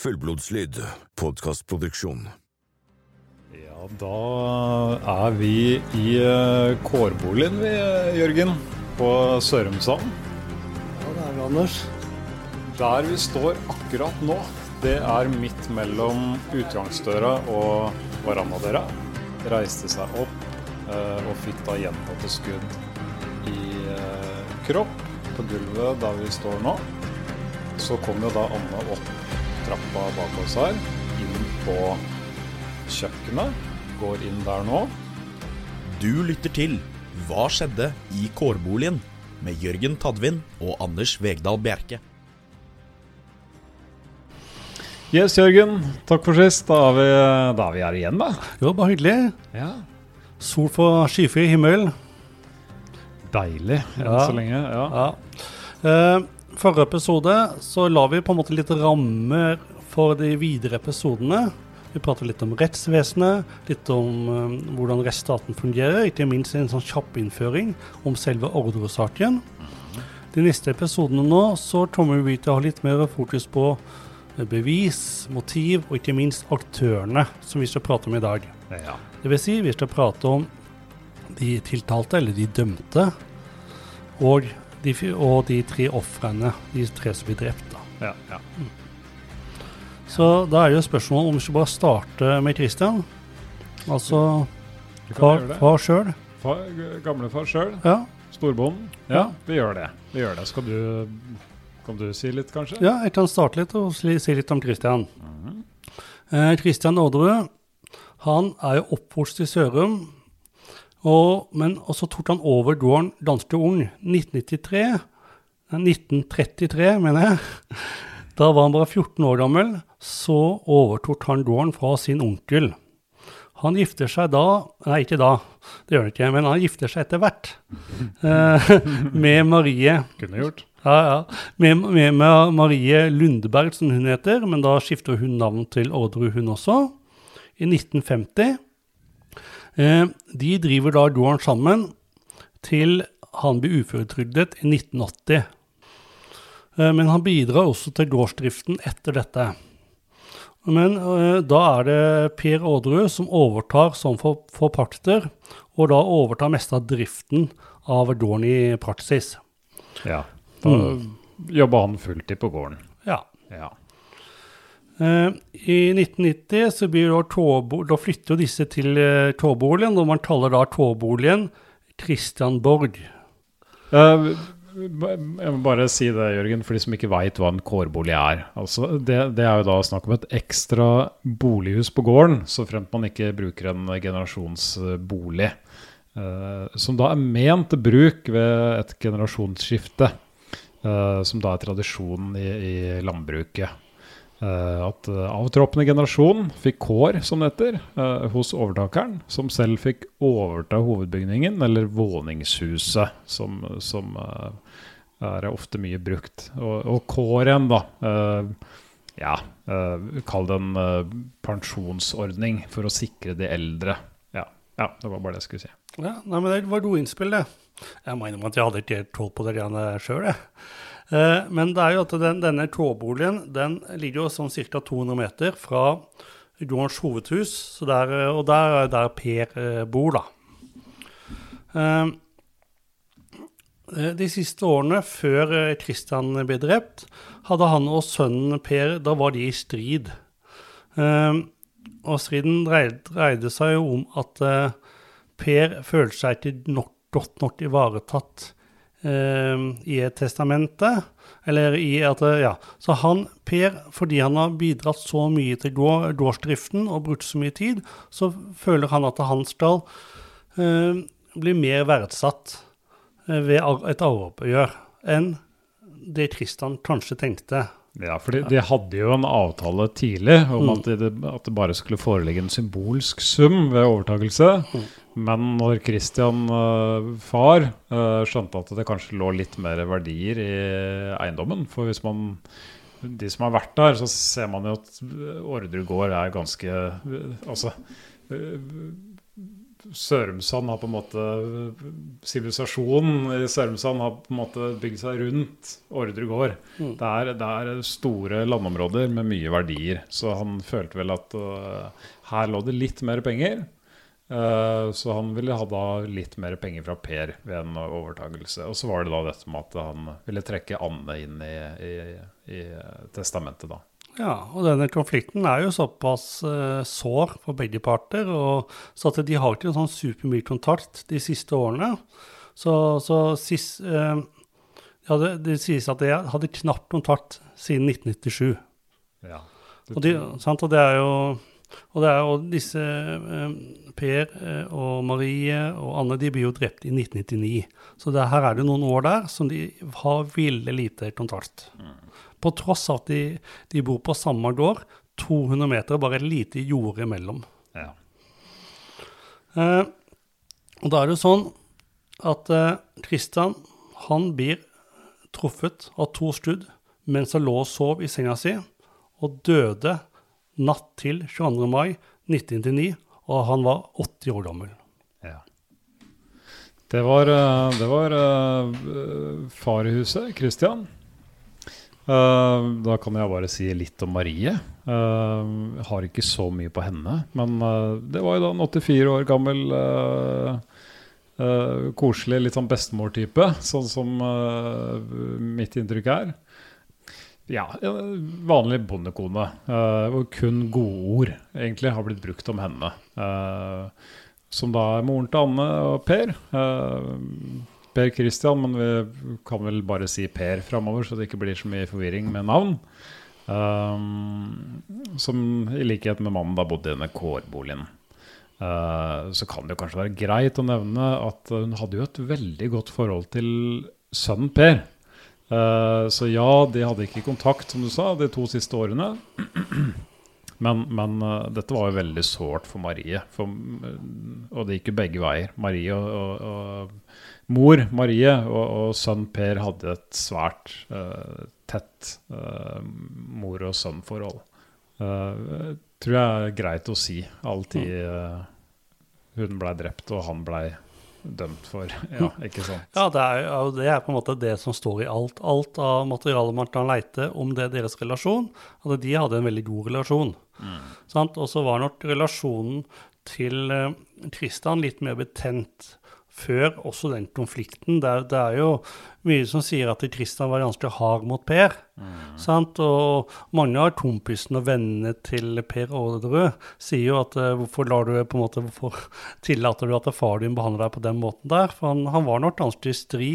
Fullblodslyd, podkastproduksjon. Ja, da er vi i eh, kårboligen vi, eh, Jørgen, på Sørumsand. Ja, det er vi, Anders. Der vi står akkurat nå, det er midt mellom utgangsdøra og verandadøra. Reiste seg opp eh, og fikk da gjentatte skudd i eh, kropp på gulvet der vi står nå. Så kom jo da Anne opp trappa bak oss her, inn på kjøkkenet. Går inn der nå. Du lytter til Hva skjedde i kårboligen? med Jørgen Tadvin og Anders Vegdal Bjerke. Yes, Jørgen. Takk for sist. Da er vi, da er vi her igjen, da. Jo, bare hyggelig. Ja. Sol på skyfri himmel. Deilig enn Ja. så lenge. Ja. Ja. Eh, forrige episode så la vi på en måte litt rammer for de videre episodene. Vi prater litt om rettsvesenet, litt om eh, hvordan rettsstaten fungerer, ikke minst en sånn kjapp innføring om selve ordresaken. De neste episodene nå så kommer vi til å ha litt mer fokus på eh, bevis, motiv og ikke minst aktørene som vi skal prate om i dag. ja. Det vil si, vi skal prate om de tiltalte, eller de dømte, og de, og de tre ofrene, de tre som blir drept. Da. ja, ja. Så da er det jo spørsmålet om vi skal bare starte med Christian. Altså far, far sjøl. Far, gamlefar sjøl. Ja. Storbonden. Ja, Ja. vi gjør det. Vi gjør det. Skal du Kan du si litt, kanskje? ja, jeg kan starte litt og si si litt om Christian. Eh, Christian Orderud, han er jo oppvokst i Sørum. Og, men så tok han over gården ganske ung. 1993. 1933, mener jeg. Da var han bare 14 år gammel. Så overtok han gården fra sin onkel. Han gifter seg da Nei, ikke da, det gjør han ikke, men han gifter seg etter hvert. Eh, med Marie Kunne gjort. ja, ja. Med, med, med Marie Lundeberg, som hun heter, men da skifter hun navn til Orderud, hun også, i 1950. Eh, de driver da gården sammen til han blir uføretrygdet i 1980. Eh, men han bidrar også til gårdsdriften etter dette. Men eh, da er det Per Aadrud som overtar som forpakter, og da overtar mest av driften av gården i praksis. Ja. Da jobba han fulltid på gården. Ja. Ja. Eh, I 1990 så blir da, da flytter disse til uh, tåboligen, og man kaller da tåboligen Christianborg. Borg. b- jeg må bare si det, Jørgen, for de som ikke veit hva en kårbolig er. Altså, det, det er jo da snakk om et ekstra bolighus på gården, så fremt man ikke bruker en generasjonsbolig. eh, som da er ment til bruk ved et generasjonsskifte, eh, som da er tradisjonen i, i landbruket. Eh, at uh, avtroppende generasjon fikk kår, som det heter, eh, hos overtakeren, som selv fikk overta hovedbygningen, eller våningshuset, som, som eh, er ofte mye brukt. Og, og kåren, da eh, Ja, eh, kall det en eh, pensjonsordning for å sikre de eldre. Ja, ja, det var bare det jeg skulle si. Ja, nei, men Det var gode innspill, det. Jeg innrømme at jeg hadde ikke helt tålt på det greiene sjøl, jeg. Eh, men det er jo at den, denne tåboligen den ligger jo sånn ca. 200 meter fra gårdens hovedhus, der, eh, og der er der Per eh, bor, da. De siste årene før Kristian ble drept, hadde han og sønnen Per Da var de i strid. Og striden dreide, dreide seg jo om at Per følte seg ikke nok, godt nok ivaretatt i et testamente. Eller i at eh, Ja. Så han, Per, fordi han har bidratt så mye til gård, gårdsdriften og brukt så mye tid, så føler han at han skal eh, bli mer verdsatt eh, ved et arveoppgjør enn det Kristian kanskje tenkte. Ja, for de, de hadde jo en avtale tidlig om at, det, at det bare skulle foreligge en symbolsk sum ved overtakelse. Men når Christian, uh, far, uh, skjønte at det kanskje lå litt mer verdier i eiendommen For hvis man De som har vært der, så ser man jo at Orderud gård er ganske uh, Altså Sørumsand har på en måte Sivilisasjonen i Sørumsand har på en måte bygd seg rundt Ordre gård. Mm. Det, er, det er store landområder med mye verdier. Så han følte vel at uh, her lå det litt mer penger. Uh, så han ville ha da litt mer penger fra Per ved en overtakelse. Og så var det da dette med at han ville trekke Anne inn i, i, i testamentet, da. Ja, og denne konflikten er jo såpass uh, sår for begge parter, og så at de har ikke sånn supermye kontakt de siste årene. Så, så sist, uh, ja, det, det, sies at de hadde knapt kontakt siden 1997. Ja. Og, de, sant, og det er jo og det er jo disse eh, Per eh, og Marie og Anne de blir jo drept i 1999. Så det, her er det noen år der som de har ville lite kontakt. Mm. På tross av at de, de, bor på samme gård, 200 meter, bare et lite jorde imellom. Ja. Eh, og da er det sånn at eh, Christian han blir truffet av to skudd mens han lå og sov i senga si, og døde natt til 22. mai 1999, og han var 80 år gammel. Ja. Det var, eh, det var uh, farehuset, Christian. Uh, da kan jeg bare si litt om Marie. Uh, jeg har ikke så mye på henne. Men uh, det var jo da en 84 år gammel koselig, litt sånn bestemor-type, sånn som mitt inntrykk er. Ja, vanlig bondekone. hvor kun godord egentlig har blitt brukt om henne. som da er moren til Anne og Per. Per Christian, men vi kan vel bare si Per framover, så det ikke blir så mye forvirring med navn. Um, som i likhet med mannen da bodde i denne kårboligen. Uh, så kan det jo kanskje være greit å nevne at hun hadde jo et veldig godt forhold til sønnen Per. Uh, så ja, de hadde ikke kontakt, som du sa, de to siste årene. Men, men uh, dette var jo veldig sårt for Marie, for, og det gikk jo begge veier. Marie og, og, og mor Marie og, og, sønn Per hadde et svært uh, tett uh, mor- og sønn-forhold. Uh, tror jeg er greit å si Alltid uh, hun blei drept og han blei dømt for. Ja, ikke sant? Ja, det er, det er, på en måte det som står i alt. Alt av materialet man kan leite om det deres relasjon. At de hadde en veldig god relasjon. Mm. Og så var nok relasjonen til Kristian litt mer betent før også den konflikten. Det er, det er, jo mye som sier at Tristan var ganske hard mot Per. Mm. Og mange av kompisene og vennene til Per Aarderud sier jo at uh, hvorfor lar du på en måte, hvorfor tillater du at far din behandler deg på den måten der? For han, han var nok ganske stri,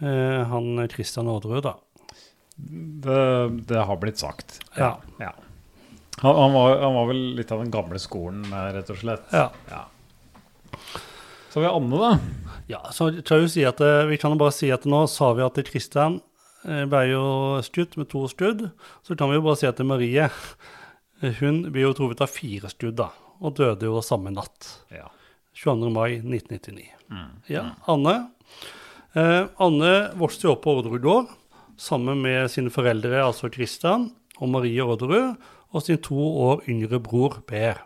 eh, han Tristan Aarderud, da. Det, det, har blitt sagt. Ja. ja. Han, han, var, han, var, vel litt av den gamle skolen, rett og slett. Ja. ja. Så har vi Anne, da. Ja, så kan si at, eh, Vi kan bare si at nå sa vi at Kristian eh, ble jo skutt med to skudd. Så kan vi jo bare si at Marie eh, hun ble jo truffet av fire skudd da, og døde jo samme natt. Ja. 22. mai 1999. Mm. Ja, Anne eh, Anne vokste jo opp på Orderud gård sammen med sine foreldre, altså Kristian og Marie Orderud, og sin to år yngre bror Per.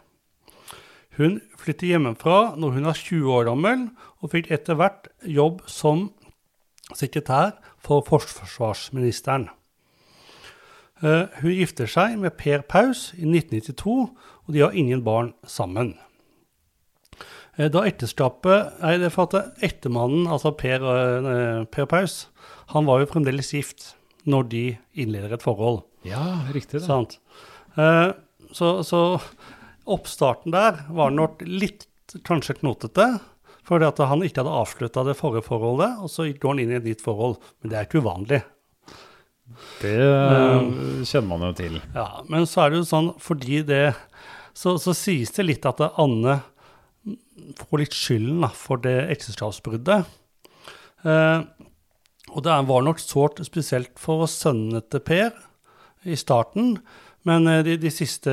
Hun flyttet hjemmefra når hun var 20 år gammel, og fikk etter hvert jobb som sekretær for forsvarsministeren. Uh, hun gifter seg med Per Paus i 1992, og de har ingen barn sammen. Uh, da ekteskapet Nei, det er for at ettermannen, altså Per, uh, per, Paus, han var jo fremdeles gift når de innleder et forhold. Ja, riktig det. Sant? så, så Oppstarten der var nok litt kanskje knotete. Fordi at han ikke hadde avslutta det forrige forholdet, og så går han inn i et nytt forhold. Men det er ikke uvanlig. Det um, kjenner man jo til. Ja, Men så er det jo sånn fordi det Så, så sies det litt at Anne får litt skylden da, for det ekteskapsbruddet. Eh, og det var nok sårt spesielt for sønnene til Per i starten. Men eh, de, de siste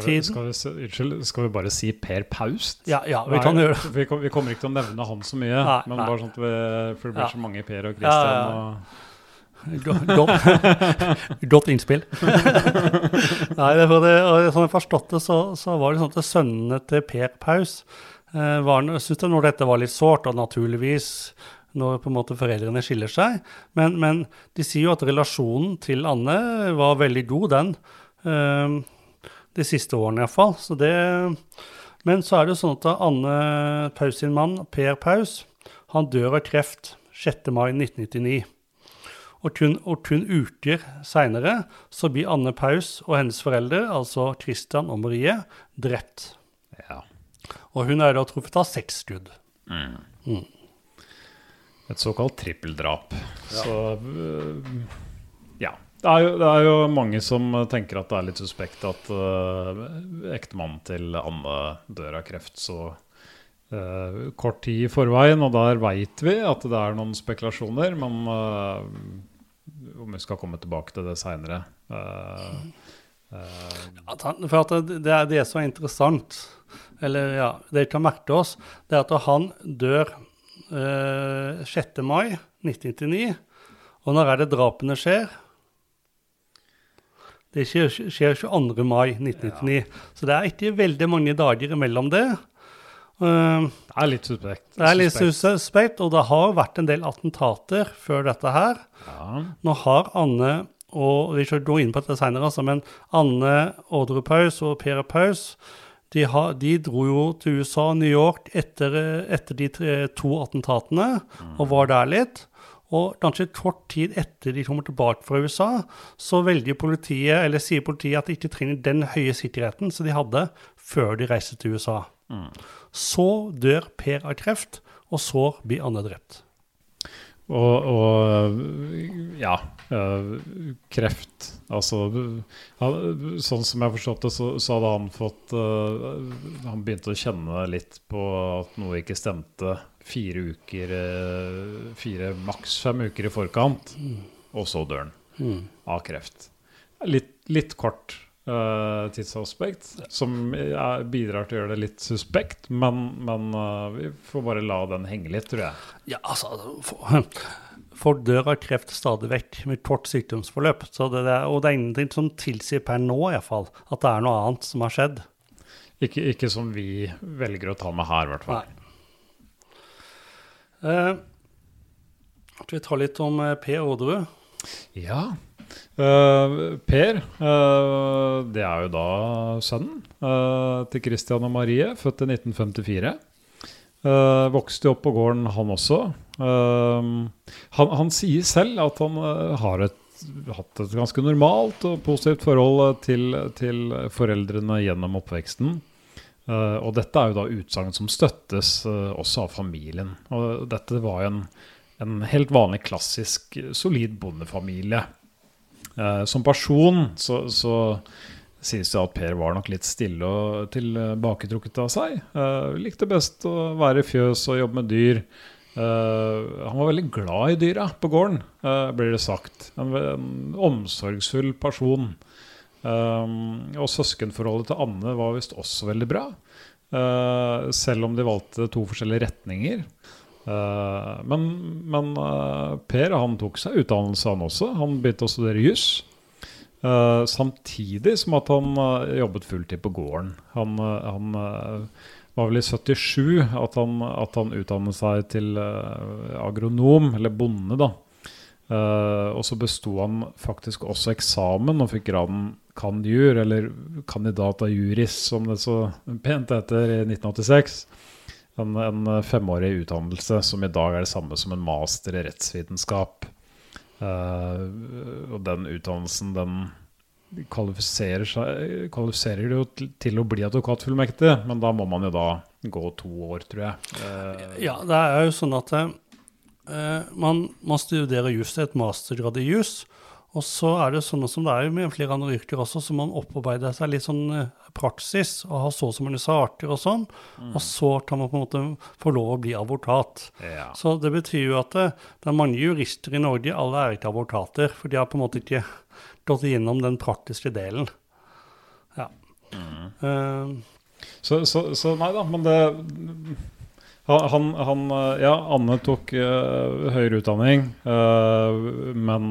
tiden skal, skal, skal, vi bare si Per Paust? Ja, ja vi kan gjøre det. Vi, vi, kommer ikke til å nevne han så mye, nei, men bare sånn at vi, for det blir ja. så mange Per og Christian. Ja, ja. Godt, godt innspill. Nei, det, det, sånn jeg forstått det, så, så, var det sånn at sønnene til Per Paus eh, var, jeg synes det når dette var litt sårt, og naturligvis når på en måte foreldrene skiller seg. Men, men de sier jo at relasjonen til Anne var veldig god, den. Eh, de siste årene iallfall. Så det Men så er det jo sånn at Anne Paus sin mann, Per Paus, han dør av kreft 6. mai 1999. Og kun, og kun uker seinere så blir Anne Paus og hennes foreldre, altså Christian og Marie, drept. Ja. Og hun er da truffet av seks skudd. Et såkalt trippeldrap. Så øh, ja. Det er, jo, det er jo mange som tenker at det er litt suspekt at uh, ektemannen til Anne dør av kreft så uh, kort tid i forveien. Og der veit vi at det er noen spekulasjoner, men uh, om vi skal komme tilbake til det seinere for det, det er er interessant, eller ja, det vi kan merke oss, det er at han dør eh, 6. mai 1999. Og når er det drapene skjer? Det skjer, skjer 22. mai 1999. Så det er ikke veldig mange dager imellom det. Uh, Det er litt suspekt. det er litt suspekt. og det har vært en del attentater før dette her. Ja. Nå har Anne og Vi skal gå inn på dette senere, altså, men Anne Ordre Paus og Per Paus de, har, de dro jo til USA, og New York, etter, etter de tre, to attentatene og var der litt. Og kanskje kort tid etter de kommer tilbake fra USA, så politiet, eller sier politiet at de ikke trenger den høye sikkerheten som de hadde før de reiste til USA. Så dør Per av kreft, og så blir Anne drept. Og, og ja, øh, kreft Altså Sånn som jeg forstått det, så, så hadde han fått øh, Han begynte å kjenne litt på at noe ikke stemte fire uker øh, Fire, maks fem uker i forkant, og så dør han av kreft. Litt, litt kort uh, tidsaspekt, som er, bidrar til å gjøre det litt suspekt, men, men uh, vi får bare la den henge litt, tror jeg. Ja, altså for- Folk dør av kreft stadig vekk med kort sykdomsforløp. Så det, er- og det er ingenting som tilsier per nå i hvert fall, at det er noe annet som har skjedd. Ikke, ikke som vi velger å ta med her, i hvert fall. Eh, skal vi ta litt om eh, Per Orderud? Ja. Eh, per, eh, det er jo da sønnen eh, til Christian og Marie, født i 1954. Eh, vokste opp på gården, han også. Han, han sier selv at han har et, hatt et ganske normalt og positivt forhold til, til foreldrene gjennom oppveksten. Eh, og dette er jo da utsagn som støttes eh, også av familien. Og dette var en, en helt vanlig, klassisk, solid bondefamilie. Eh, som person så, så sies det at Per var nok litt stille og tilbaketrukket av seg. Uh, likte best å være i fjøs og jobbe med dyr. Uh, han var veldig glad i dyra på gården, uh, blir det sagt. En, en omsorgsfull person. Um, og søskenforholdet til Anne var visst også veldig bra. Uh, selv om de valgte to forskjellige retninger. Uh, men men uh, Per han tok seg utdannelse, han også. Han begynte å studere juss. samtidig som at han jobbet fulltid på gården. Han, han var vel i 77 at han, at han utdannet seg til agronom, eller bonde, da. Eh, og så besto han faktisk også eksamen og fikk graden cand.jur, eller kandidat av juris, som det så pent heter, i 1986. En, en femårig utdannelse som i dag er det samme som en master i rettsvitenskap. Uh, og den utdannelsen, den kvalifiserer, seg, kvalifiserer jo til, å bli advokatfullmektig, men da må man jo da gå to år, tror jeg. Uh, Ja, det er jo sånn at man, man studerer juss, et mastergrad i jus. Og så er det sånn som det er jo med flere andre yrker også, så man opparbeider seg litt sånn eh, praksis og har så og så mange arter og sånn. Og så kan man på en måte få lov å bli advokat. ja. Så det betyr jo at det, det er mange jurister i Norge, alle er ikke advokater, for de har på en måte ikke gått igjennom den praktiske delen. Ja. Eh, Så, så, så nei da, men det han, han, han Ja, Anne tok uh, høyere utdanning, uh, men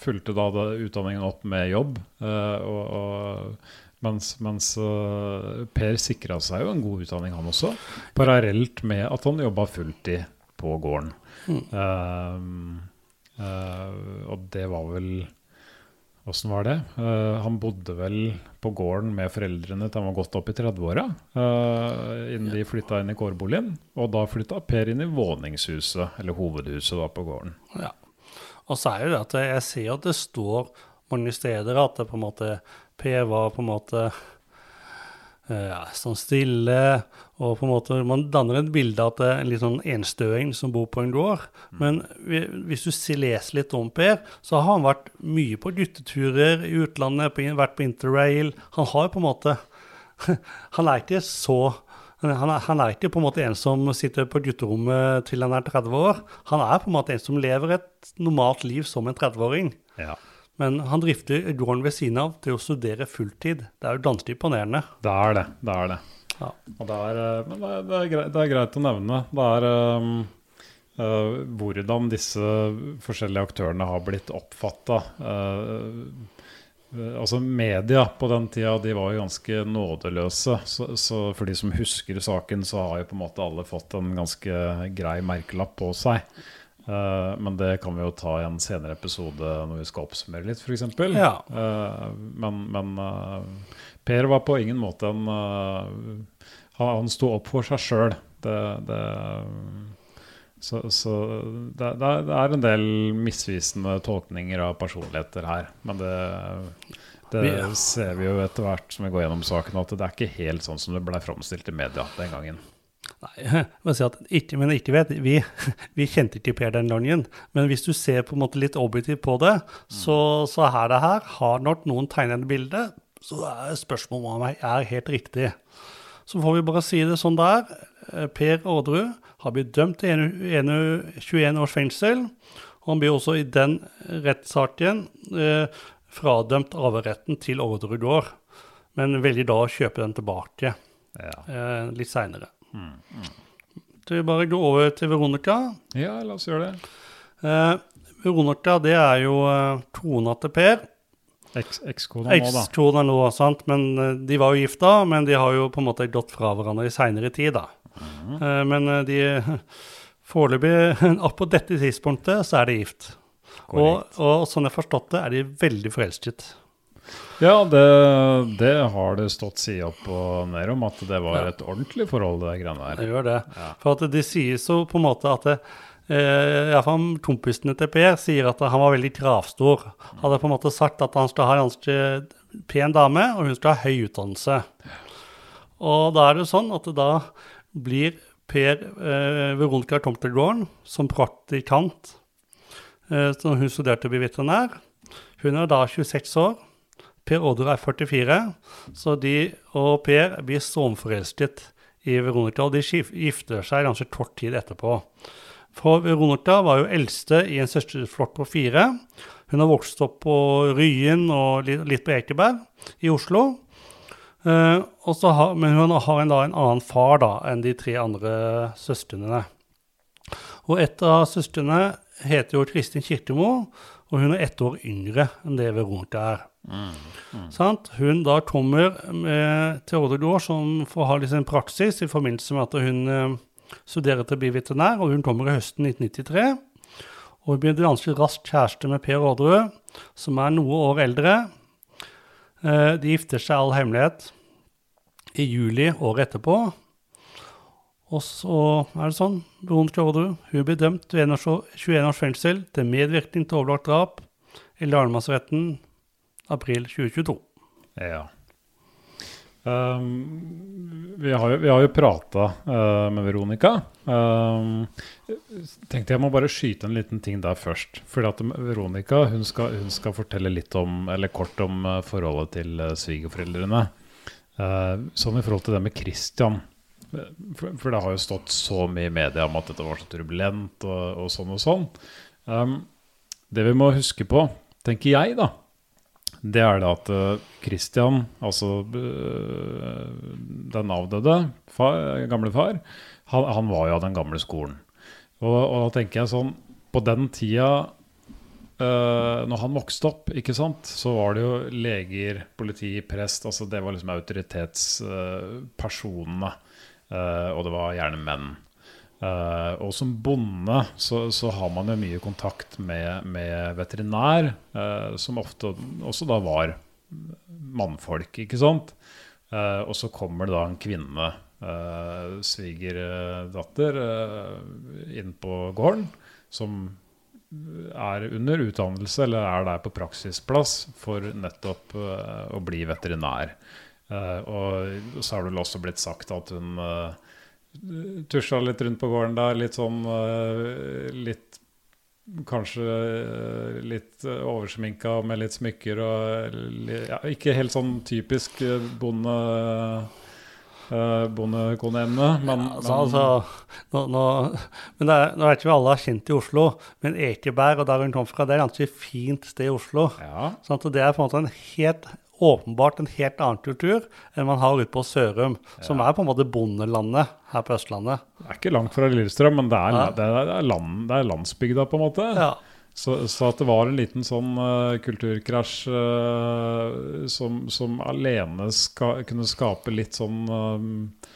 fulgte da det, utdanningen opp med jobb. Uh, og, og, Mens, mens eh, Per sikra seg jo en god utdanning, han også. Parallelt med at han jobba fulltid på gården. Eh, eh, og det var vel Åssen var det? Uh, han bodde vel på gården med foreldrene til han var godt opp i 30-åra. Uh, innen de flytta inn i kårboligen. Og da flytta Per inn i våningshuset, eller hovedhuset da på gården. Ja. Og så er jo det at jeg ser at det står mange steder at det på en måte Per var på en måte eh, ja, sånn stille, og på en måte man danner et bilde av at det er en litt sånn enstøing som bor på en gård. Men vi- hvis du leser litt om Per, så har han vært mye på gutteturer i utlandet, på, vært på interrail. Han har på en måte Han er ikke så han er, han er ikke på en måte en som sitter på gutterommet til han er 30 år. Han er på en måte en som lever et normalt liv som en 30-åring. Ja. Men han drifter gården ved siden av til å studere fulltid. Det er jo ganske imponerende. Det er det. Det er det. Ja. Og det er, eh, men det er, det, er greit, det er greit å nevne. Det er um, uh, hvordan disse forskjellige aktørene har blitt oppfatta. altså Media på den tida de var jo ganske nådeløse. Så, så for de som husker saken, så har jo på en måte alle fått en ganske grei merkelapp på seg. Eh, men det kan vi jo ta i en senere episode når vi skal oppsummere litt, f.eks. Ja. Uh, men men uh, Per var på ingen måte en uh, Han, sto opp for seg sjøl. Det, det, så så det, det, er, en del misvisende tolkninger av personligheter her. Men det, ser vi jo etter hvert som vi går gjennom saken, at det er ikke helt sånn som det ble framstilt i media den gangen. Nei, si at ikke, men ikke vet, vi, vi kjente ikke Per den gangen. Men hvis du ser på en måte litt objektivt på det, så, så er det her Har nok noen tegnet et bilde, så er spørsmålet om jeg er helt riktig. Så får vi bare si det sånn det er. Eh, Per Orderud har blitt dømt til en- en- 21 års fengsel. Og han blir også i den rettssaken eh, fradømt arveretten til Orderud gård. Men velger da å kjøpe den tilbake Ja, eh, litt seinere. Vi bare gå over til Veronica? ja la oss gjøre det. Eh, Veronica det er jo eh, kona til Per. Ekskona nå, da. Ekskona nå, sant? men eh, de var jo gifta, men de har jo på en måte gått fra hverandre i seinere tid, da. Mm. Eh, men eh, de Foreløpig, på dette tidspunktet, så er de gift. Og, og sånn jeg har forstått det, er de veldig forelsket. Ja, det, det har det stått side opp og ned om, at det var et ordentlig forhold, det greiene Det gjør det. Ja. For at de sier så på en måte at det, eh, Iallfall kompisene til Per sier at han var veldig kravstor. Hadde på en måte sagt at han skal ha en ganske pen dame, og hun skal ha høy utdannelse. Og da er det sånn at da blir Per eh, Veronica Tomtergården som praktikant. Eh, hun studerte å bli veterinær. Hun er da 26 år. Per Odder er 44, så de og Per blir stormforelsket i Veronica, og de gifter seg ganske kort tid etterpå. For Veronica var jo eldste i en søsterflokk på fire. Hun har vokst opp på Ryen og litt på Ekeberg i Oslo. Eh, har, men hun har en, da, en annen far da, enn de tre andre søstrene. Og et av søstrene heter jo Kristin Kirkemo, og hun er ett år yngre enn det Veronica er. Sant? Hun da kommer med, til Ådegård, som får ha liksom praksis i forbindelse med at hun eh, studerer til å bli veterinær, og hun kommer i høsten 1993. Og hun blir ganske raskt kjæreste med Per Orderud, som er noe år eldre. Eh, de gifter seg all hemmelighet i juli året etterpå. Og så er det sånn, Veronica Orderud hun blir dømt til 21 års- fengsel til medvirkning til overlagt drap i lagmannsretten april 2022. Ja. Um, vi har jo, vi har jo prata uh, med Veronica. Um, tenkte jeg må bare skyte en liten ting der først. Fordi at Veronica hun skal, hun skal fortelle litt om, eller kort om uh, forholdet til uh, svigerforeldrene. Uh, sånn i forhold til det med Christian. For, for det har jo stått så mye i media om at dette var så turbulent og, og sånn og sånn. Um, det vi må huske på, tenker jeg, da, det er det at eh, Christian, altså eh, den avdøde far, gamle far, han, han var jo av den gamle skolen. Og, og da tenker jeg sånn På den tida uh, når han vokste opp, ikke sant, så var det jo leger, politi, prest. altså Det var liksom autoritetspersonene. Uh, og det var gjerne menn. Eh, og som bonde så, så har man jo mye kontakt med, med veterinær, uh, som ofte også da var mannfolk, ikke sant. Uh, og så kommer det da en kvinne, uh, svigerdatter, uh, inn på gården, som er under utdannelse eller er der på praksisplass for nettopp uh, å bli veterinær. og så har det vel også blitt sagt at hun uh, tusja litt rundt på gården der, litt sånn litt Kanskje litt oversminka med litt smykker og ja, ikke helt sånn typisk bonde bondekoneemne. Men, ja, altså, altså, nå, nå, men det er, nå er ikke alle har kjent i Oslo, men Ekeberg og der hun kom fra, det er et ganske fint sted i Oslo. Ja. Sånn det er på en måte en helt åpenbart en helt annen kultur enn man har ute på Sørum, ja. som er på en måte bondelandet her på Østlandet. Det er ikke langt fra Lillestrøm, men det er, ja. det er, land, det er landsbygda, på en måte. Ja. Så, så, at det var en liten sånn uh, kulturkrasj uh, som, som, alene ska, kunne skape litt sånn uh,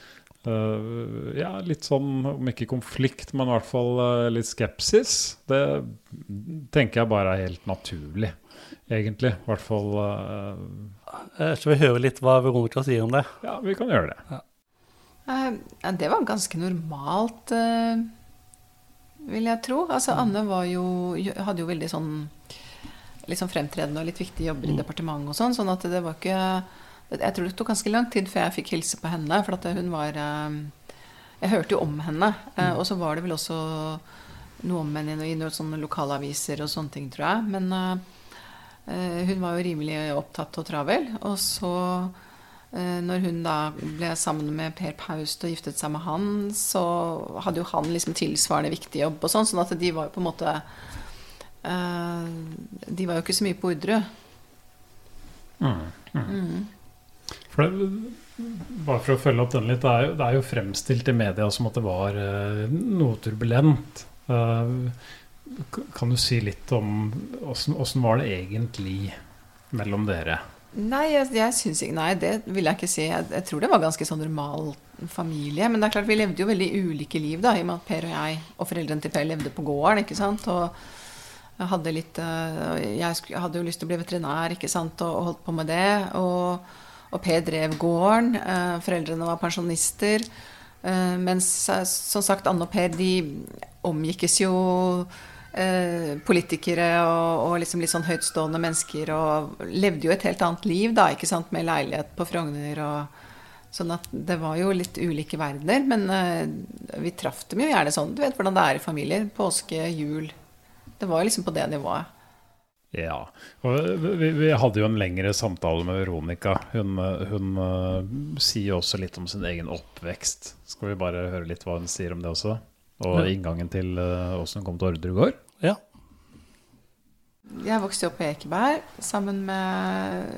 Ja, litt sånn, om ikke konflikt, men i hvert fall litt skepsis. Det tenker jeg bare er helt naturlig, egentlig. I hvert fall Skal vi høre litt hva Veronica sier om det? Ja, vi kan gjøre det. Ja. det var ganske normalt. Uh vil jeg tro. Altså, mm. Anne var jo, hadde jo veldig sånn sånn fremtredende og litt viktige jobber i mm. departementet og sånn. sånn at det var ikke Jeg tror det tok ganske lang tid før jeg fikk hilse på henne. For at hun var Jeg hørte jo om henne. Eh, mm. Og så var det vel også noe om henne i noen sånne lokalaviser og sånne ting, tror jeg. Men uh, hun var jo rimelig opptatt og travel. Og så Eh, når hun da ble sammen med Per Paust og giftet seg med han, så hadde jo han liksom tilsvarende viktig jobb og sånn, sånn at de var jo på en måte uh, De var jo ikke så mye på Orderud. Mm, mm. mm. For det, bare for å følge opp den litt, det er, jo, det er jo fremstilt i media som at det var noe turbulent. Uh, kan du si litt om åssen var det egentlig mellom dere? Nei, jeg, jeg syns ikke Nei, det vil jeg ikke si. Jeg, jeg, tror det var ganske sånn normal familie. Men det er klart vi levde jo veldig ulike liv, da, i og med at Per og jeg og foreldrene til Per levde på gården. ikke sant? Og jeg hadde litt eh, Jeg hadde jo lyst til å bli veterinær, ikke sant, og, og holdt på med det. Og, og Per drev gården. Eh, foreldrene var pensjonister. Eh, mens som sagt Anne og Per de omgikkes jo politikere og, og liksom litt sånn høytstående mennesker og levde jo et helt annet liv da, ikke sant, med leilighet på Frogner og Sånn at det var jo litt ulike verdener. Men uh, vi traff dem jo gjerne sånn. Du vet hvordan det er i familier. Påske, jul. Det var jo liksom på det nivået. Ja. Og vi, vi, hadde jo en lengre samtale med Veronica. Hun, hun uh, sier også litt om sin egen oppvekst. Skal vi bare høre litt hva hun sier om det også? Og inngangen til åssen uh, kom til Orderud gård? Ja. Jeg vokste opp på Ekeberg sammen med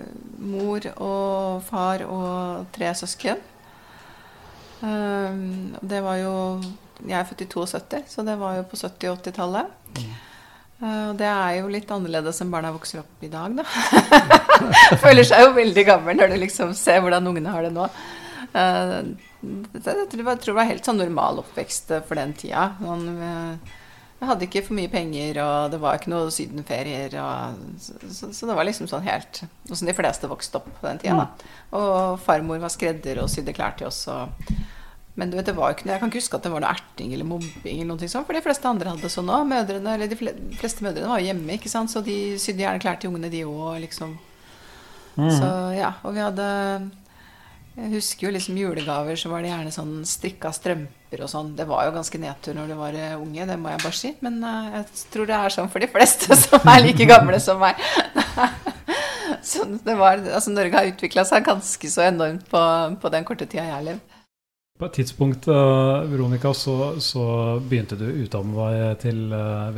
mor og far og tre søsken. Um, det var jo Jeg er født i 72, så det var jo på 70- og 80-tallet. Mm. Uh, det er jo litt annerledes enn barna vokser opp i dag, da. Føler seg jo veldig gammel når du liksom ser hvordan ungene har det nå. Jeg tror det var helt sånn normal oppvekst eh, for den tida. Sånn, eh, jeg hadde ikke for mye penger, og det var ikke noe sydenferier. Og, så, så, det var liksom sånn helt som de fleste vokste opp på den tida. Da. Og farmor var skredder og sydde klær til oss. Og, men du vet, det var ikke, jeg kan ikke huske at det var noe erting eller mobbing, eller noe sånt, for de fleste andre hadde sånn òg. De fleste mødrene var jo hjemme, ikke sant? så de sydde gjerne klær til ungene, de òg. Liksom. Mm. Så ja, og vi hadde jeg husker jo liksom julegaver, så var det gjerne sånn strikka strømper og sånn. Det var jo ganske nedtur når du var eh, unge, det må jeg bare si. Men uh, jeg tror det er sånn for de fleste som er like gamle som meg. så var, altså Norge har utvikla seg ganske så enormt på, på den korte tida jeg har levd. På et tidspunkt, uh, Veronica, så, så, begynte du å utdanne deg til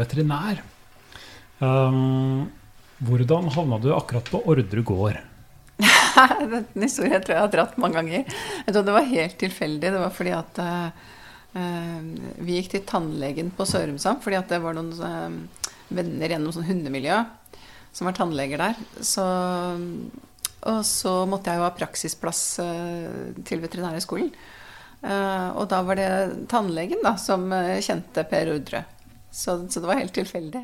veterinær. Um, hvordan havna du akkurat på Ordre gård? Den historien tror jeg har dratt mange ganger. Det var helt tilfeldig. Det var fordi at uh, vi gikk til tannlegen på Sørumsand fordi at det var noen uh, venner gjennom sånn hundemiljø som var tannleger der. Så, og så måtte jeg jo ha praksisplass uh, til Veterinærhøgskolen. Og da var det tannlegen da, som kjente Per Rudre. Så, så det var helt tilfeldig.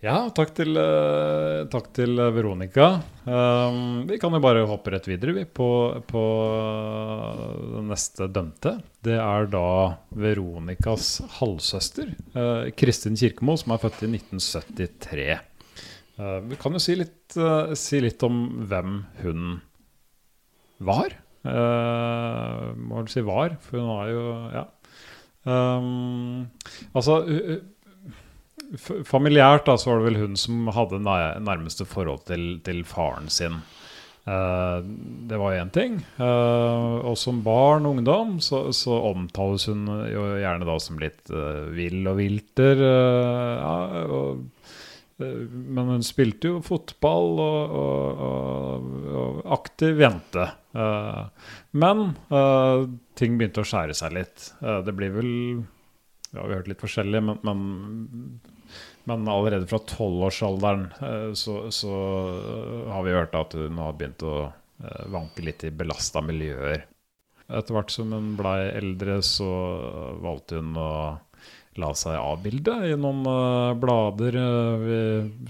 Ja, takk til, eh, takk til Veronica. Um, vi kan jo bare hoppe rett videre vi, på, på neste dømte. Det er da Veronicas halvsøster, uh, Kristin Kirkemo, som er født i 1973. Uh, vi kan jo si litt, uh, si litt om hvem hun var. Må vel si var, for hun var jo Ja. Um, altså Familiært da, så var det vel hun som hadde nærmeste forhold til, til faren sin. Eh, det var én ting. Eh, og som barn og ungdom så, så omtales hun jo gjerne da som litt eh, vill og vilter. ja, og, men hun spilte jo fotball og, og, og, aktiv jente. Men ting begynte å skjære seg litt. Det blir vel ja, Vi har hørt litt forskjellig, men, men men allerede fra tolvårsalderen eh, så, så eh, har vi hørt at hun har begynt å eh, vanke litt i belasta miljøer. Etter hvert som hun blei eldre, så valgte hun å la seg avbilde i noen blader vi,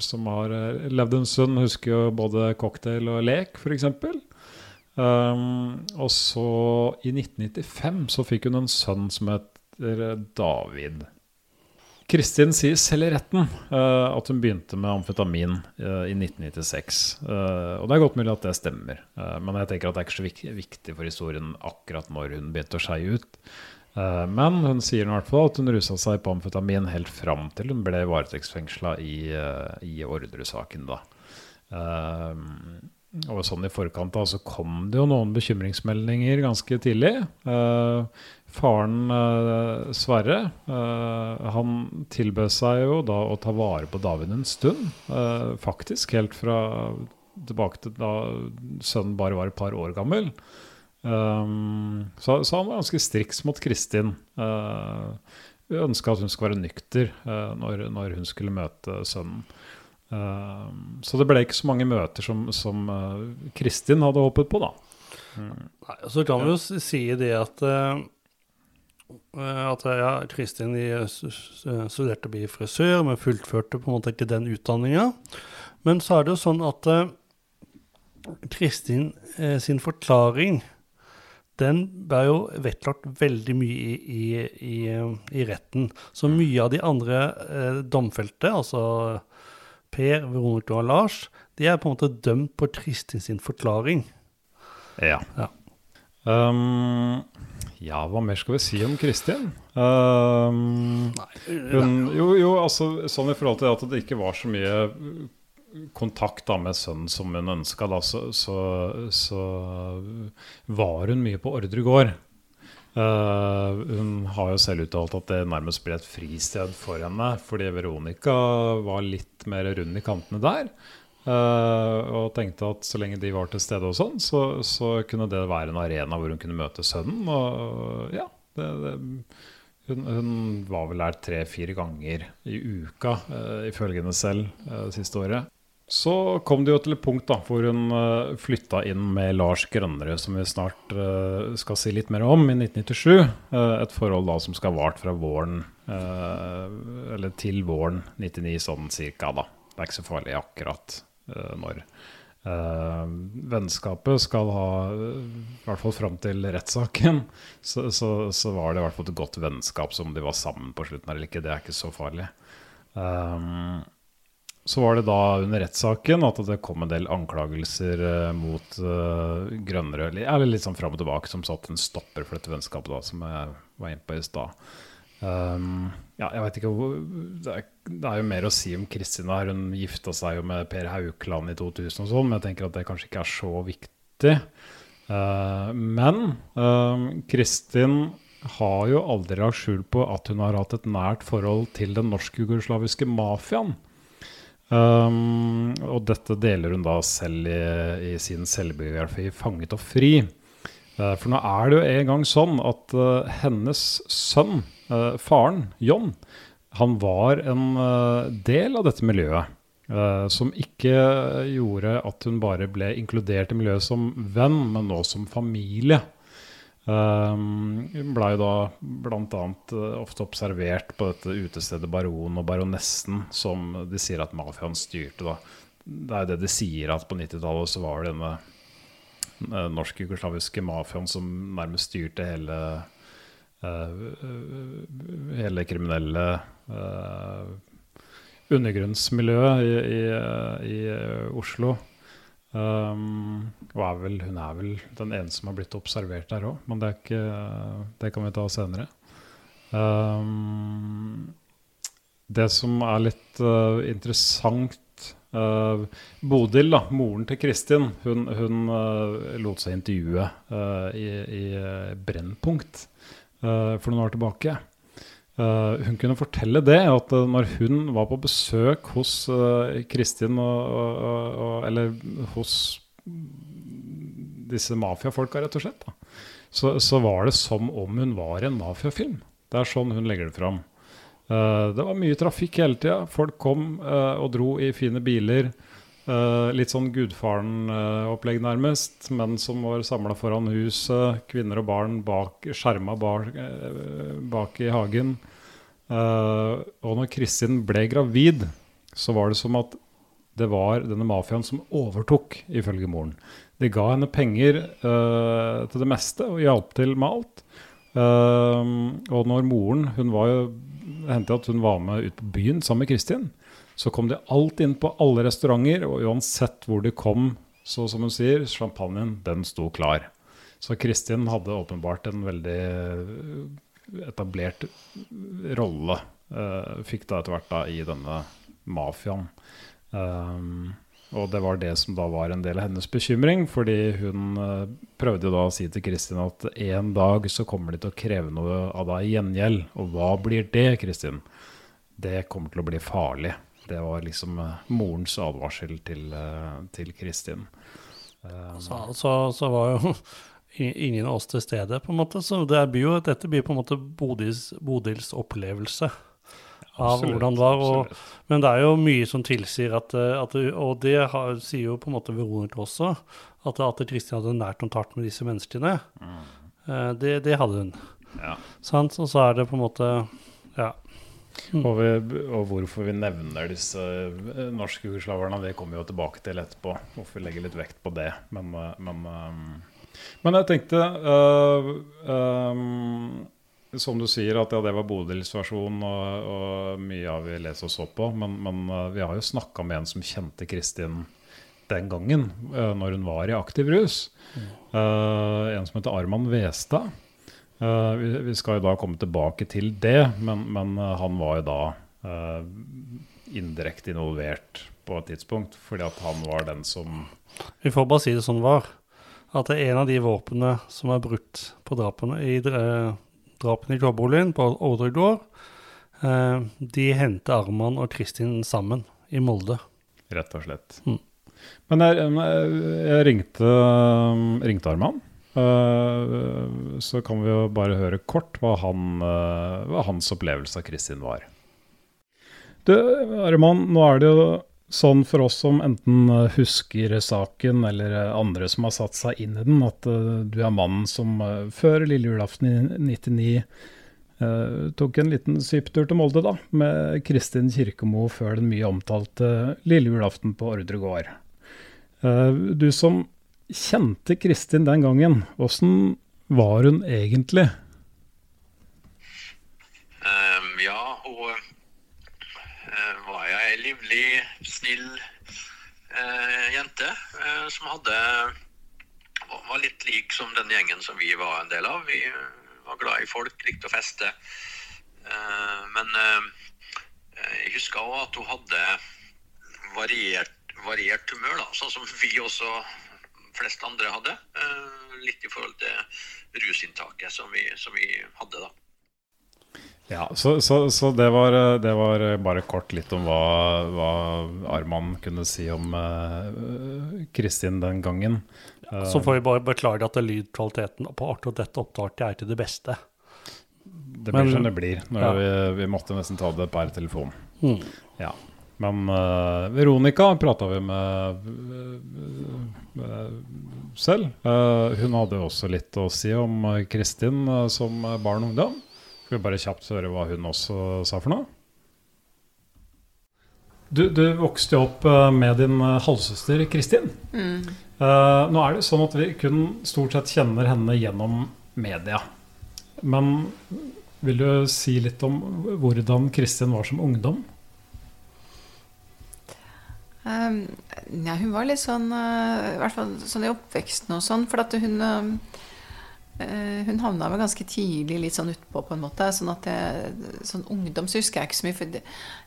som har levd en stund. Husker jo både cocktail og lek, f.eks. Um, og så, i 1995, så fikk hun en sønn som heter David. Kristin sier selv i retten uh, at hun begynte med amfetamin uh, i 1996. Uh, og det er godt mulig at det stemmer, Eh, men jeg tenker at det er ikke så vik viktig for historien akkurat når hun begynte å skeie ut. Eh, men hun sier i hvert fall at hun rusa seg på amfetamin helt fram til hun ble varetektsfengsla i, uh, i Orderud-saken. da. Eh, og sånn i forkant da, så kom det jo noen bekymringsmeldinger ganske tidlig. Eh, faren eh, Sverre eh, han tilbød seg jo da å ta vare på David en stund. eh, faktisk helt fra tilbake til da sønnen bare var et par år gammel. Um, så, så han var ganske striks mot Kristin. Uh, Ønska at hun skulle være nykter eh, når, når hun skulle møte sønnen. Eh, så det ble ikke så mange møter som, som eh, Kristin hadde håpet på, da. Nei, så kan vi jo si det at eh, eh, at ja, Kristin eh, s- studerte å bli frisør, men fullførte på en måte ikke den utdanninga. Men så er det jo sånn at eh, Kristin eh, sin forklaring den ble jo vektlagt veldig mye i, i, i, eh, i retten. Så mye av de andre eh, domfelte, altså Per, Veronica og Lars, de er på en måte dømt på Kristin sin forklaring. Ja. Ja. Um, ja, hva mer skal vi si om Kristin? Um, hun, jo, jo, altså sånn i forhold til at det ikke var så mye kontakt da med sønnen som hun ønska, så, så, så var hun mye på ordre gård. Uh, hun har jo selv uttalt at det nærmest ble et fristed for henne, fordi Veronica var litt mer rund i kantene der. Eh, og tenkte at så lenge de var til stede og sånn, så, så kunne det være en arena hvor hun kunne møte sønnen. Og ja, det, det, hun, hun var vel der tre-fire ganger i uka, uh, ifølge henne selv, uh, siste året. Så kom det jo til et punkt da, hvor hun uh, flytta inn med Lars Grønnerød, som vi snart uh, skal si litt mer om, i 1997. Uh, et forhold da som skal ha vart fra våren, eh, eller til våren 99, sånn cirka. da. Det er ikke så farlig akkurat eh, når. Eh, vennskapet skal ha, eh, i hvert fall fram til rettssaken, så, så, så var det i hvert fall et godt vennskap som de var sammen på slutten eller ikke. Det er ikke så farlig. Um, så var det da under rettssaken at det kom en del anklagelser eh, mot uh, Grønnerød. Eller litt sånn fram og tilbake, som satte en stopper for dette vennskapet, da, som jeg var inne på i stad. Um, ja, jeg vet ikke det er, det er jo mer å si om Kristin her. Hun gifta seg jo med Per Haukeland i 2000 og sånn, men jeg tenker at det kanskje ikke er så viktig. Uh, men uh, Kristin har jo aldri lagt skjul på at hun har hatt et nært forhold til den norsk-jugoslaviske mafiaen. Um, og dette deler hun da selv i, i sin selvbiografi 'Fanget og fri'. Eh, for nå er det jo en gang sånn at uh, hennes sønn, uh, faren John, han var en uh, del av dette miljøet. som ikke gjorde at hun bare ble inkludert i miljøet som venn, men nå som familie. Hun blei da bl.a. Ofte observert på dette utestedet Baron og Baronessen, som de sier at mafiaen styrte. da. Det er jo det de sier, at på 90-tallet så var det denne norsk-jugoslaviske mafiaen som nærmest styrte hele uh, hele kriminelle uh, undergrunnsmiljøet i, i, i Oslo. Um, og er vel, hun er vel den ene som har blitt observert der òg, men det, ikke, det kan vi ta senere. Um, det som er litt uh, interessant uh, Bodil, da, moren til Kristin, hun, hun uh, lot seg intervjue i, i Brennpunkt for noen år tilbake. Uh, hun kunne fortelle det, at uh, når hun var på besøk hos uh, Kristin Eller hos disse mafiafolka, rett og slett, da, så, så, var det som om hun var i en mafiafilm. Det er sånn hun legger det fram. Det var mye trafikk hele tida. Folk kom og dro i fine biler. litt sånn Gudfaren-opplegg, nærmest. Menn som var samla foran huset. Kvinner og barn bak, skjerma bak, bak i hagen. Og når Kristin ble gravid, så var det som at det var denne mafiaen som overtok, ifølge moren. De ga henne penger til det meste og hjalp til med alt. Uh, og når moren hun var jo, hendte at hun var med ut på byen sammen med Kristin, så kom de alt inn på alle restauranter, og uansett hvor de kom, så som hun sier, champagnen, den sto klar. Så Kristin hadde åpenbart en veldig etablert rolle uh, fikk da etter hvert da i denne mafiaen. Um, og det var det som da var en del av hennes bekymring, fordi hun prøvde jo da å si til Kristin at en dag så kommer de til å kreve noe av deg i gjengjeld. Og hva blir det, Kristin? Det kommer til å bli farlig. Det var liksom uh, morens advarsel til, til Kristin. Så, så, så var jo ingen av oss til stede, på en måte. Så blir jo, dette blir på en måte Bodils, Bodils opplevelse av absolutt, hvordan det var. Og, men det er jo mye som tilsier at, at Og det har, sier jo på en måte Veronica også, at, at Kristin hadde nær kontakt med disse menneskene. Mm. Eh, det, det, hadde hun. Ja. Sant? Og så er det på en måte Ja. Mm. Og, vi, og, hvorfor vi nevner disse eh, norske jugoslaverne, det kommer vi jo tilbake til etterpå. Hvorfor vi legger litt vekt på det. Men, eh, men men jeg tenkte uh, um, Som du sier, at ja, det var Bodils versjon, og, og, mye av vi leser og så på. Men, men uh, vi har jo snakka med en som kjente Kristin den gangen, uh, når hun var i aktiv rus. en som heter Arman Westad. Vi, vi, skal jo da komme tilbake til det, men, men han var jo da indirekte involvert på et tidspunkt, fordi at han var den som Vi får bare si det sånn var at det er en av de våpnene som er brukt på drapene i, eh, drapene i Jobbolin på Ordre gård, eh, de henter Arman og Kristin sammen i Molde. Rett og slett. Mm. Men jeg, jeg ringte, ringte, Arman. Uh, så kan vi jo bare høre kort hva, han, hva hans opplevelse av Kristin var. Du, Arman, nå er det jo sånn for oss som enten eh, husker saken, eller eh, andre som har satt seg inn i den, at uh, du er mannen som før lille julaften i 99 uh, tok en liten syptur til Molde, da, med Kristin Kirkemo før den mye omtalte lille julaften på Ordre gård. du som kjente Kristin den gangen, åssen var hun egentlig? Um, ja, jeg ei livlig, snill eh, jente eh, som hadde var litt lik som den gjengen som vi var en del av. Vi var glad i folk, likte å feste. Eh, men eh, jeg husker òg at hun hadde variert, variert humør, da, sånn som vi også flest andre hadde. Eh, litt i forhold til rusinntaket som vi, som vi hadde, da. Ja, Så, så, så det, var, det, var, bare kort litt om hva, hva Arman kunne si om uh, Kristin den gangen. Ja, så får vi bare beklage at lydkvaliteten på akkurat dette opptaket er til det beste. Det blir Men- som det blir. Ja. vi, vi måtte nesten ta det per telefon. Mm. Ja. Men uh, Veronica prata vi med uh, selv. Hun hadde også litt å si om Kristin som barn og ungdom. Skal vi bare kjapt høre hva hun også sa for noe? Du, du vokste jo opp eh, med din eh, halvsøster Kristin. Mm. Uh, nå er det sånn at vi kun stort sett kjenner henne gjennom media. Men vil du si litt om hvordan Kristin var som ungdom? Um, ja, hun var litt sånn I hvert fall sånn i oppveksten og sånn. For at hun eh, Hun havna vel ganske tidlig litt sånn utpå, på en måte. Sånn at jeg, sånn ungdom så husker jeg ikke så mye. For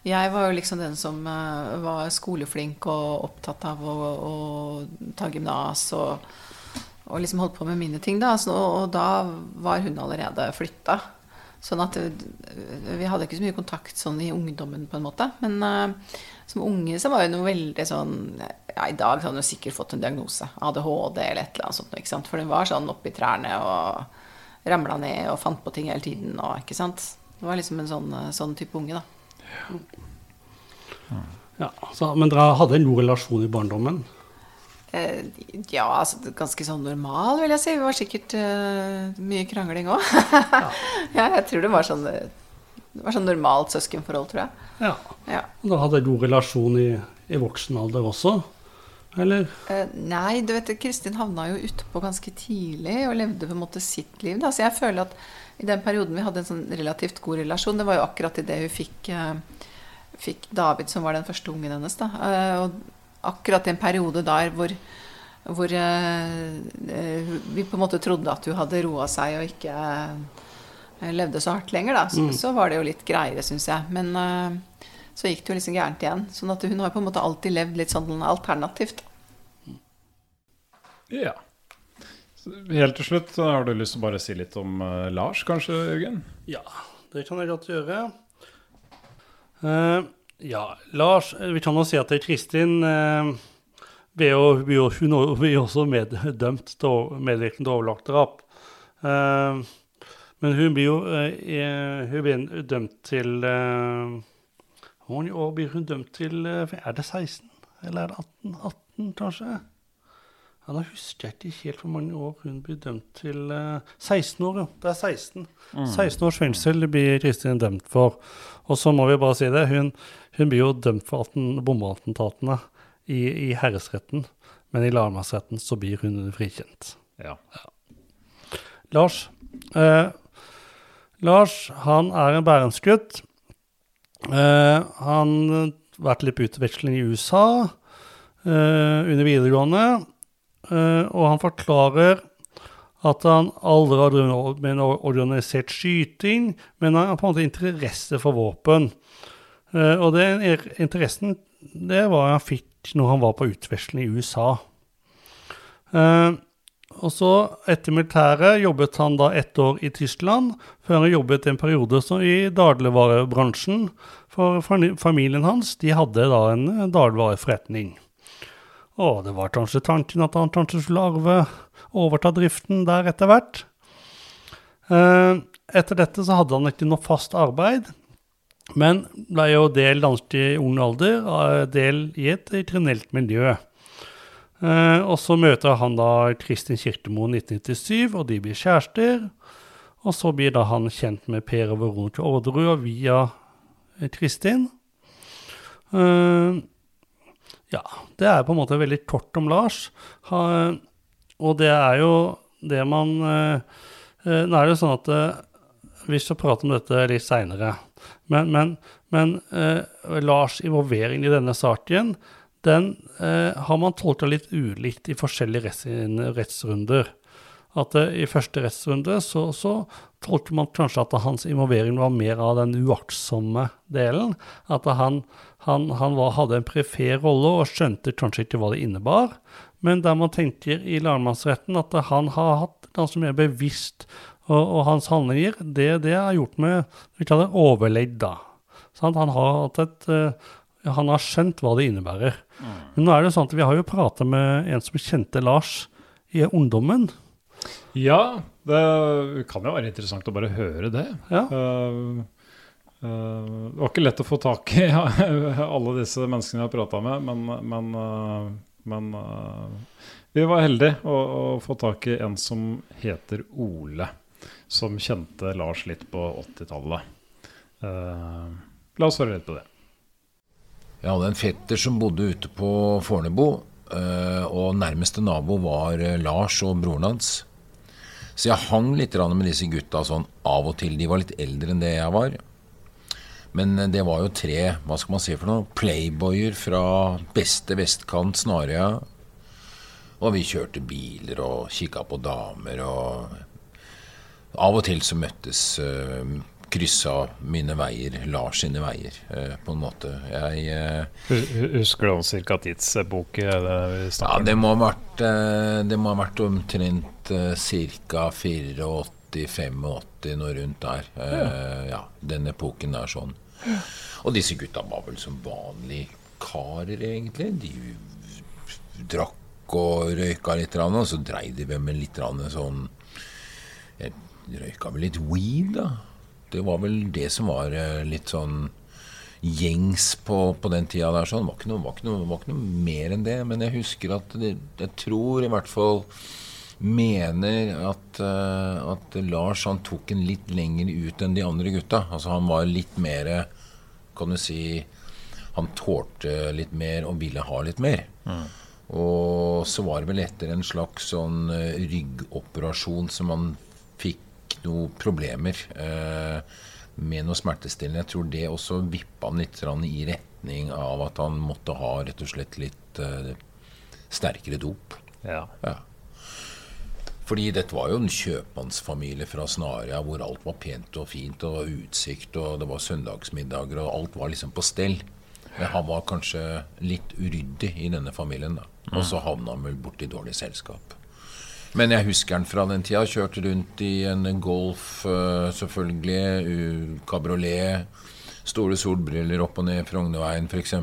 jeg var jo liksom den som eh, var skoleflink og opptatt av å, å ta gymnas og, og liksom holdt på med mine ting, da. Så, og da var hun allerede flytta. Sånn at eh, vi hadde ikke så mye kontakt sånn i ungdommen, på en måte. Men eh, som unge så var jo noe veldig sånn Ja, i dag hadde hun sikkert fått en diagnose. ADHD eller et eller annet sånt. Ikke sant? For hun var sånn oppi trærne og ramla ned og fant på ting hele tiden. Og, ikke sant? Det var liksom en sånn, sånn type unge, da. Ja, så, men dere hadde en god relasjon i barndommen? Eh, ja, altså ganske sånn normal, vil jeg si. Det var sikkert eh, mye krangling òg. ja, jeg tror det var sånn eh, Det var sånn normalt søskenforhold, tror jeg. Ja. Ja. Og da hadde en god relasjon i, i voksen alder også? Eller? Eh, nei, du vet, Kristin havna jo utpå ganske tidlig og levde på en måte sitt liv. Da. Så jeg føler at i den perioden vi hadde en sånn relativt god relasjon, det var jo akkurat idet hun fikk, eh, fikk David, som var den første ungen hennes. Da. Eh, og akkurat i en periode der hvor, hvor eh, eh, vi på en måte trodde at hun hadde roa seg og ikke levde så hardt lenger, da, så, så var det jo litt greiere, syns jeg. Men uh, så gikk det jo liksom gærent igjen. Sånn at hun har på en måte alltid levd litt sånn alternativt. Ja. Helt til slutt, har du lyst til å bare si litt om uh, Lars, kanskje, Jørgen? Ja, det kan jeg godt gjøre. Uh, ja, Lars, eh, vi kan jo si at Kristin uh, ble jo, ble jo, hun ble også meddømt til å- medvirkende til overlagt drap. Eh, men hun blir jo eh, eh, hun blir dømt til uh, Hvor mange år blir hun dømt til? eh, er det 16? Eller er det 18? 18 kanskje? Ja, Da husker jeg ikke helt hvor mange år hun blir dømt til. eh, 16 år, jo. Det er 16. 16 års fengsel blir Kristin dømt for. Og så må vi bare si det, hun, hun blir jo dømt for atten- bombeattentatene i, i herresretten. Men i lagmannsretten så blir hun frikjent. Ja. Lars eh, Lars, han er en bærumsgutt. Eh, han har vært litt på utveksling i USA eh, under videregående. Eh, og han forklarer at han aldri har drevet med en organisert skyting, men han har på en måte interesse for våpen. Eh, og den er- interessen det var han fikk når han var på utveksling i USA. Eh, og så, etter militæret, jobbet han da ett år i Tyskland, før han jobbet en periode i dagligvarebransjen. For familien hans de hadde da en eh, dagligvareforretning. Og det var kanskje tanken at han kanskje skulle arve, overta driften der etter hvert. Eh, Etter dette så hadde han ikke noe fast arbeid, men ble jo del ganske i ung alder, eh, del i et kriminelt miljø. Eh, og så møter han da Kristin Kirkemo 1997, og de blir kjærester. Og så blir da han kjent med Per og Veronica Orderud via eh, Kristin. Eh, ja, det er på en måte veldig kort om Lars. Og det er jo det man Nå er det jo sånn at vi skal prate om dette litt seinere. Men, men, men eh, Lars' involvering i denne saken, den eh, har man tolka litt ulikt i forskjellige retts, rettsrunder. At eh, i første rettsrunde så, så tolker man kanskje at hans involvering var mer av den uaktsomme delen. At han, han, han var, hadde en prefer rolle og skjønte kanskje ikke hva det innebar. Men der man tenker i lagmannsretten at han har hatt ganske mer bevisst og, og hans handlinger, det, det er gjort med vi kaller overlegg, da. Sånn, Han har hatt et eh, han har skjønt hva det innebærer. Men nå er det sånn at vi har jo prata med en som kjente Lars i ungdommen. Ja, det kan jo være interessant å bare høre det. Ja. Uh, uh, det var ikke lett å få tak i alle disse menneskene jeg har prata med, men, men, uh, men vi var heldige å, å, få tak i en som heter Ole, som kjente Lars litt på 80-tallet. la oss høre litt på det. Jeg hadde en fetter som bodde ute på Fornebu, og nærmeste nabo var Lars og broren hans. Så jeg hang litt med disse gutta sånn av og til. De var litt eldre enn det jeg var. Men det var jo tre hva skal man si for noe, playboyer fra beste vestkant Snarøya. Og vi kjørte biler og kikka på damer og Av og til så møttes kryssa mine veier, Lars sine veier, eh, på en måte. Jeg eh, Husker du om cirka tidsepoke? Ja, det må ha vært, eh, det må ha vært omtrent rundt ca. 84-85, noe rundt der. Ja. Uh, ja, den epoken er sånn. Og disse gutta var vel som vanlige karer, egentlig. De drakk og røyka litt, og så dreiv de med litt sånn røyka vel litt weed, da. Det var vel det som var eh, litt sånn gjengs på, på den tida der. sånn. Det var ikke, noe, var, ikke noe, var ikke noe, mer enn det. Men jeg husker at det, jeg tror i hvert fall mener at, uh, at, Lars han tok en litt lenger ut enn de andre gutta. Altså Han var litt mer Kan du si Han tålte litt mer og ville ha litt mer. Mm. Og så var det vel etter en slags sånn uh, ryggoperasjon som han fikk noen problemer uh, med noe smertestillende. Jeg tror det også vippa han litt i retning av at han måtte ha rett og slett litt sterkere dop. Ja. ja. Fordi dette var jo en kjøpmannsfamilie fra Snaria hvor alt var pent og fint og utsikt, og det var søndagsmiddager, og alt var liksom på stell. Men han var kanskje litt uryddig i denne familien, da. Og så havna han vel borti dårlig selskap. Men jeg husker han fra den tida. Kjørte rundt i en Golf, uh, selvfølgelig. Kabriolet. Store solbriller opp og ned Frognerveien, f.eks.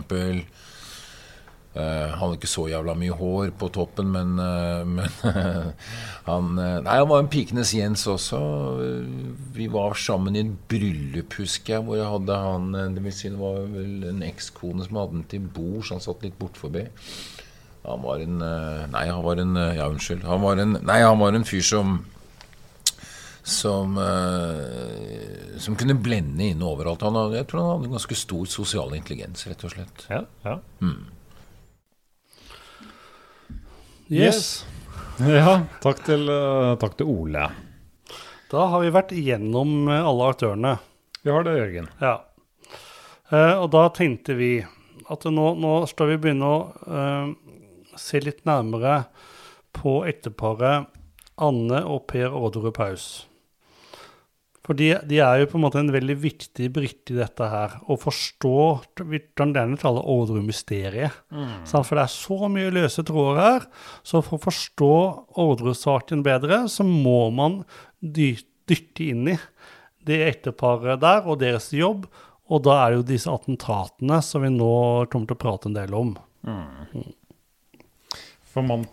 Uh, han hadde ikke så jævla mye hår på toppen, men, uh, men han uh, Nei, han var en pikenes Jens også. Vi var sammen i et bryllup, husker jeg, hvor jeg hadde han Det vil si det var vel en ekskone som hadde den til bords. Han satt litt bortforbi. Han var en Nei, han var en Ja, unnskyld. Han var en Nei, han var en fyr som som, som kunne blende inn overalt. Han, jeg tror han hadde en ganske stor sosial intelligens, rett og slett. Ja, ja. Mm. Yes. Ja, takk til, uh, takk til, Ole. Da har vi vært igjennom eh, alle aktørene. Vi har det, Jørgen. Ja. Uh, og da tenkte vi at nå, nå skal vi begynne å uh, se litt nærmere på ekteparet Anne og Per Orderud Paus. For de, de, er jo på en måte en veldig viktig brikke i dette her. Å forstå gjerne kalle Orderud-mysteriet. Mm. For det er så mye løse tråder her. Så for å forstå Orderud-saken bedre, så må man dytte inn i det ekteparet der og deres jobb. Og da er det jo disse attentatene som vi nå kommer til å prate en del om. Mm. For man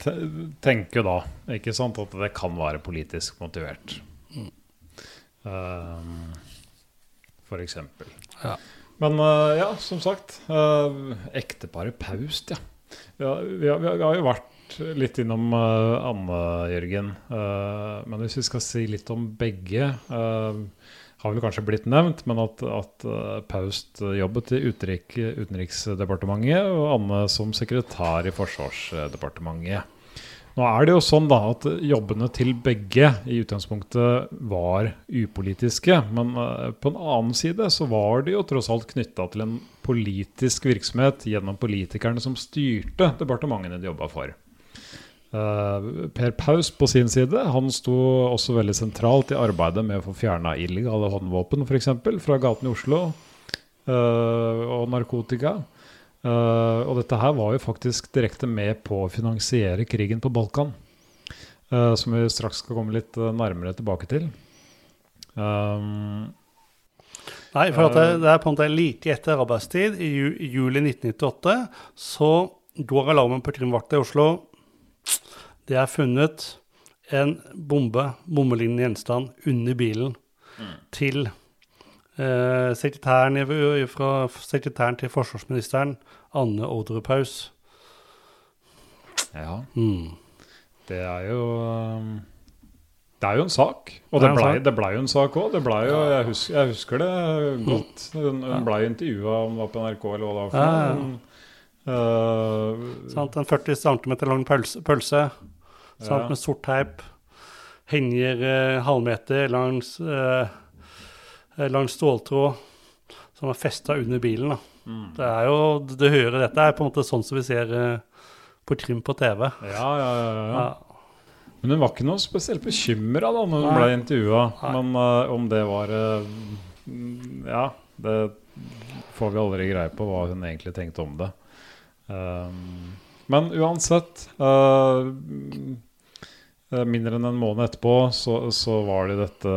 tenker da ikke sant, at det kan være politisk motivert. Mm. Uh, for eksempel. Ja. Men uh, ja, som sagt. Uh, ekteparet Paust, ja. Vi har, vi, har, vi har, jo vært litt innom uh, Anne, Jørgen. Men hvis vi skal si litt om begge uh, Har vel kanskje blitt nevnt, men at, at uh, Paust jobbet i utenrik, Utenriksdepartementet og Anne som sekretær i Forsvarsdepartementet. Nå er det jo sånn da at jobbene til begge i utgangspunktet var upolitiske. Men uh, på en annen side så var de jo tross alt knytta til en politisk virksomhet gjennom politikerne som styrte departementene de jobba for. Uh, per Paus på sin side han sto også veldig sentralt i arbeidet med å få fjerna illegale håndvåpen f.eks. fra gatene i Oslo, uh, og narkotika. Uh, og dette her var jo faktisk direkte med på å finansiere krigen på Balkan. Som vi straks skal komme litt nærmere tilbake til. Um, Nei, for det, det, er på en måte like etter arbeidstid, i, ju, i juli 1998, så går alarmen på krimvakta i Oslo. Det er funnet en bombe, bombelignende gjenstand, under bilen til eh, sekretæren, fra sekretæren til forsvarsministeren, Anne Odrepaus. Ja, Mm. det er jo um, Det er jo en sak. Og Det det blei sak. ble jo en sak òg. Jeg, husker- jeg husker det godt. Hun, hun blei intervjua om det var på NRK eller hva det var for Ja, ja, ja. Uh, Sant? En 40 cm lang pølse, pølse sant? Med sort teip. Henger eh, halvmeter langs, eh, eh, langs ståltråd som er festa under bilen. Da. Mm. Det er jo, du hører Dette er på en måte sånn som vi ser eh, på trim på TV. ja, ja, ja, ja. Ja. Men hun var ikke noe spesielt bekymra da når hun Nei. ble intervjua. Men uh, om det var mm, Ja, det får vi aldri greie på hva hun egentlig tenkte om det. Um, men uansett eh, Mindre enn en måned etterpå så, så var det dette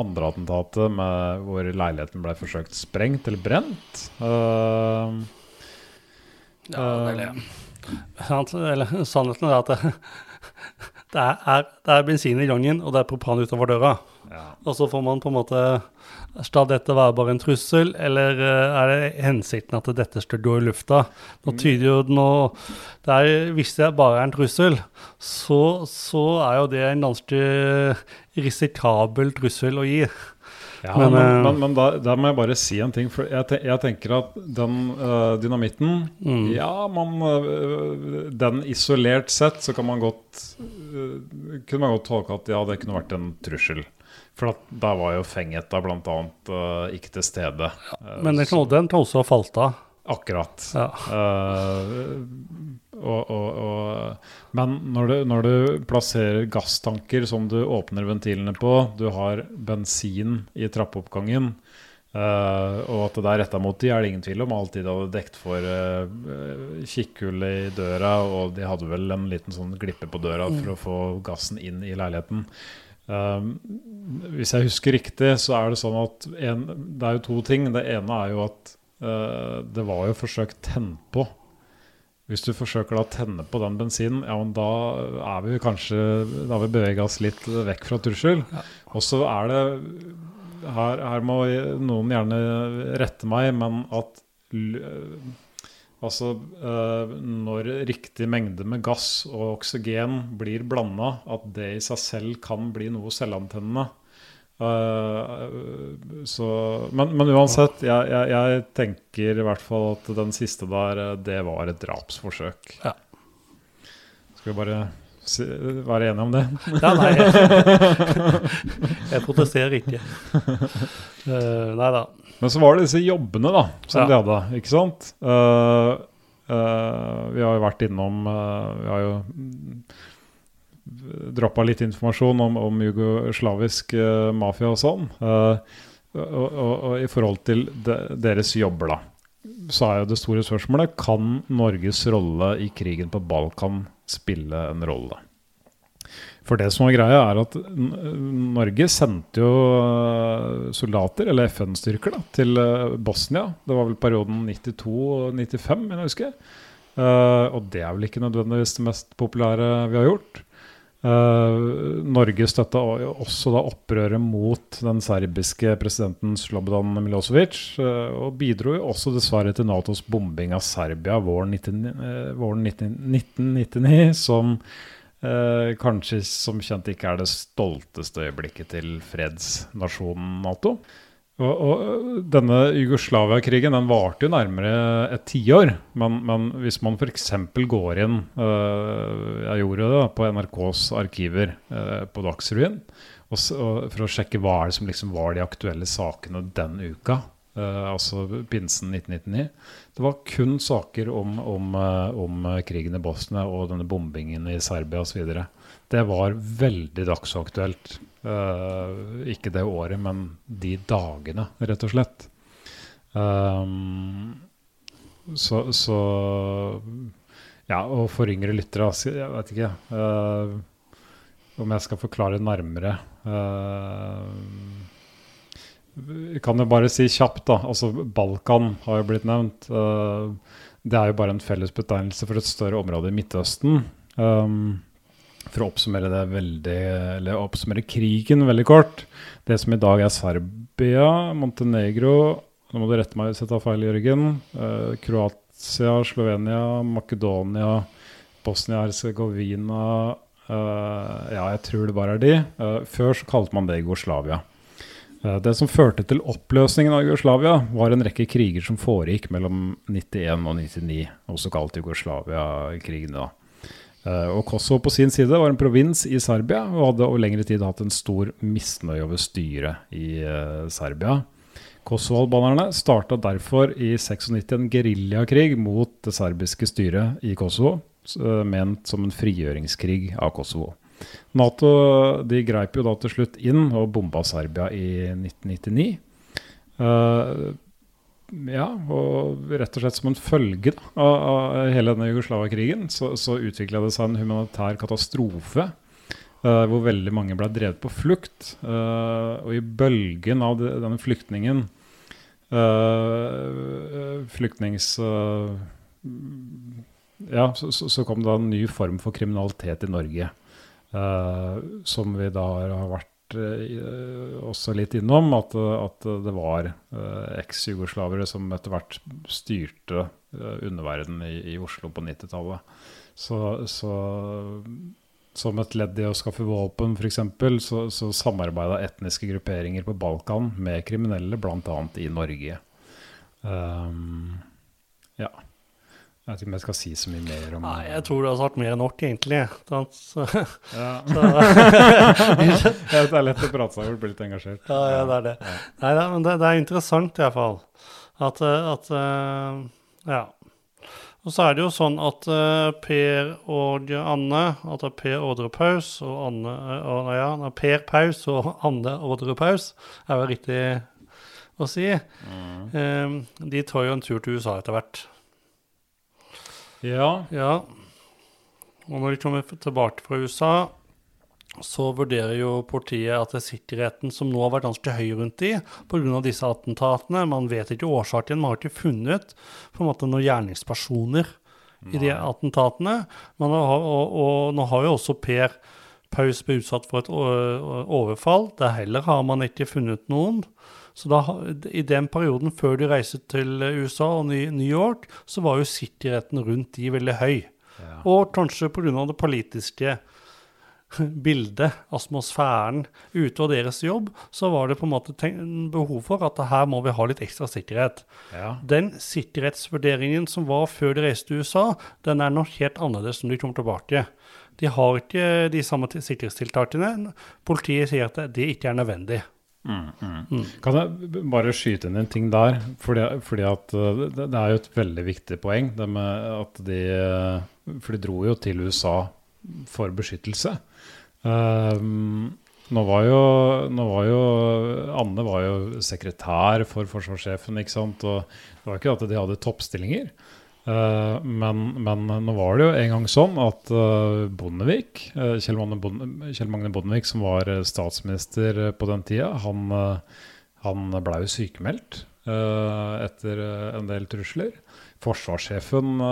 andre attentatet med, hvor leiligheten ble forsøkt sprengt eller brent. Uh, Ja, eller, sant? eller sannheten er at det, det, er, det er bensin i gangen, og det er propan utover døra. Ja. Og så får man på en måte Skal dette være bare en trussel, eller eh, er det hensikten at dette skal gå i lufta? Nå tyder jo nå det er, Hvis det bare er en trussel, så, så er jo det en ganske risikabel trussel å gi. Ja, Men, men, eh, men, men, da, da må jeg bare si en ting. For jeg, te, jeg tenker at den uh, dynamitten Mm. Ja, man uh, Den isolert sett så kan man godt uh, Kunne man godt tolke at ja, det kunne vært en trussel. For at da var jo Fengeta bl.a. Uh, ikke til stede. Ja, Men den kan, den kan også falt av. Akkurat. Ja. Uh, og, og, og, men når du, når du plasserer gasstanker som du åpner ventilene på, du har bensin i trappeoppgangen, uh, og at det er retta mot de, er det ingen tvil om. Alltid hadde dekt for uh, kikkhullet i døra, og de hadde vel en liten sånn glippe på døra for å få gassen inn i leiligheten. Um, hvis jeg husker riktig, så er det sånn at en, det er jo to ting. Det ene er jo at uh, det var jo forsøkt tent på. Hvis du forsøker da å tenne på den bensinen, ja, men da er vi kanskje Da har vi bevega oss litt vekk fra trussel. Og så er det her, her må noen gjerne rette meg, men at Altså eh, når riktig mengde med gass og oksygen blir blanda, at det i seg selv kan bli noe selvantennende. Eh, så, men, men uansett, jeg, jeg, jeg tenker i hvert fall at den siste der, eh, det var et drapsforsøk. Ja. Skal vi bare være enige om det? Ja, nei, jeg, jeg protesterer ikke. Uh, nei da. Men så var det disse jobbene da, som Ja. de hadde, ikke sant? Uh, uh, vi har jo vært innom Vi har jo droppa litt informasjon om, om jugoslavisk mafia og sånn. Og, og, og i forhold til de, deres jobber, da, så er jo det store spørsmålet Kan Norges rolle i krigen på Balkan spille en rolle? For det som er greia, er at Norge sendte jo eh, soldater, eller FN-styrker, til eh, Bosnia. Det var vel perioden 92-95, mener jeg husker. Uh, og det er vel ikke nødvendigvis det mest populære vi har gjort. Eh, Norge støtta også da opprøret mot den serbiske presidenten Slobodan Milosevic, uh, og bidro jo også dessverre til Natos bombing av Serbia våren, 19, uh, våren 19, 1999, som eh, kanskje som kjent ikke er det stolteste øyeblikket til fredsnasjonen Nato. Og, og denne Jugoslavia-krigen den varte jo nærmere et tiår. Men, men hvis man f.eks. går inn øh, Jeg gjorde det da, på NRKs arkiver øh, på Dagsrevyen for å sjekke hva er det som liksom var de aktuelle sakene den uka. øh, altså pinsen 1999. Det var kun saker om, om, øh, om krigen i Bosnia og denne bombingen i Serbia osv. Det var veldig dagsaktuelt. Eh, ikke det året, men de dagene, rett og slett. Um, så, så Ja, og for yngre lyttere, jeg vet ikke uh, om jeg skal forklare nærmere. Uh, jeg kan jo bare si kjapt, da. Altså, Balkan har jo blitt nevnt. Uh, det er jo bare en felles betegnelse for et større område i Midtøsten. Um, For å oppsummere det veldig, eller oppsummere krigen veldig kort. Det som i dag er Serbia, Montenegro Nå må du rette meg hvis jeg tar feil, Jørgen. Eh, Kroatia, Slovenia, Makedonia, Bosnia-Hercegovina eh, Ja, jeg tror det bare er de. Eh, før så kalte man det Jugoslavia. Eh, Det som førte til oppløsningen av Jugoslavia, var en rekke kriger som foregikk mellom 91 og 99, også kalt Jugoslavia-krigene. Eh, Og Kosovo på sin side var en provins i Serbia og hadde over lengre tid hatt en stor misnøye over styret i eh, Serbia. Kosovo-albanerne starta derfor i 96 en geriljakrig mot det serbiske styret i Kosovo, eh, ment som en frigjøringskrig av Kosovo. Nato de greip jo da til slutt inn og bomba Serbia i 1999. Ja, og rett og slett som en følge da, av, av hele denne Jugoslavia-krigen, så, så utvikla det seg en humanitær katastrofe. Uh, hvor veldig mange ble drevet på flukt. Uh, og i bølgen av de, denne flyktningen uh, Flyktnings... ja, så, så, så kom det en ny form for kriminalitet i Norge. som vi da har vært også litt innom, at, at det var uh, eks-jugoslavere som etter hvert styrte underverdenen i, i Oslo på 90-tallet. Så, så som et ledd i å skaffe våpen, f.eks., så, så samarbeida etniske grupperinger på Balkan med kriminelle, bl.a. i Norge. Um, ja. Jeg vet ikke om jeg skal si så mye mer om Nei, jeg tror du har sagt mer enn nok, egentlig. Så, ja. Det er lett å prate seg over, bli litt engasjert. ja, ja, det er det. Nei, det, men det, det er interessant i hvert fall. At, eh, at eh, Ja. Og så er det jo sånn at eh, Per og Anne, at er Per Ordrepaus og Anne og, ja, Per Paus og Anne Ordrepaus, er jo riktig å si. Mm. de tar jo en tur til USA etter hvert. Ja. Ja. Og når de kommer tilbake fra USA, så vurderer jo politiet at det er sikkerheten som nå har vært ganske høy rundt de, pga. disse attentatene. Man vet ikke årsaken, man har ikke funnet på en måte noen gjerningspersoner i de attentatene. Har, og, og nå har jo også Per Paus blitt utsatt for et overfall. Der heller har man ikke funnet noen. Så da, i den perioden før de reiste til USA og New York, så var jo sikkerheten rundt de veldig høy. Og kanskje pga. det politiske bildet, atmosfæren, ute av deres jobb, så var det på en måte behov for at her må vi ha litt ekstra sikkerhet. ja. Den sikkerhetsvurderingen som var før de reiste til USA, den er nok helt annerledes når de kommer tilbake. De har ikke de samme sikkerhetstiltakene. Politiet sier at det- det ikke er nødvendig. Kan jeg bare skyte inn en ting der? Fordi, fordi at uh, det, det er jo et veldig viktig poeng. Det med at de uh, For de dro jo til USA for beskyttelse. Um, nå var jo, nå var jo Anne var jo sekretær for forsvarssjefen, ikke sant. Og det var ikke at de hadde toppstillinger. Uh, men, men nå var det jo en gang sånn at uh, Bondevik, uh, Kjell, Magne Bonde, Kjell Magne Bondevik, som var statsminister på den tida, han, han ble jo sykemeldt etter en del trusler. Forsvarssjefen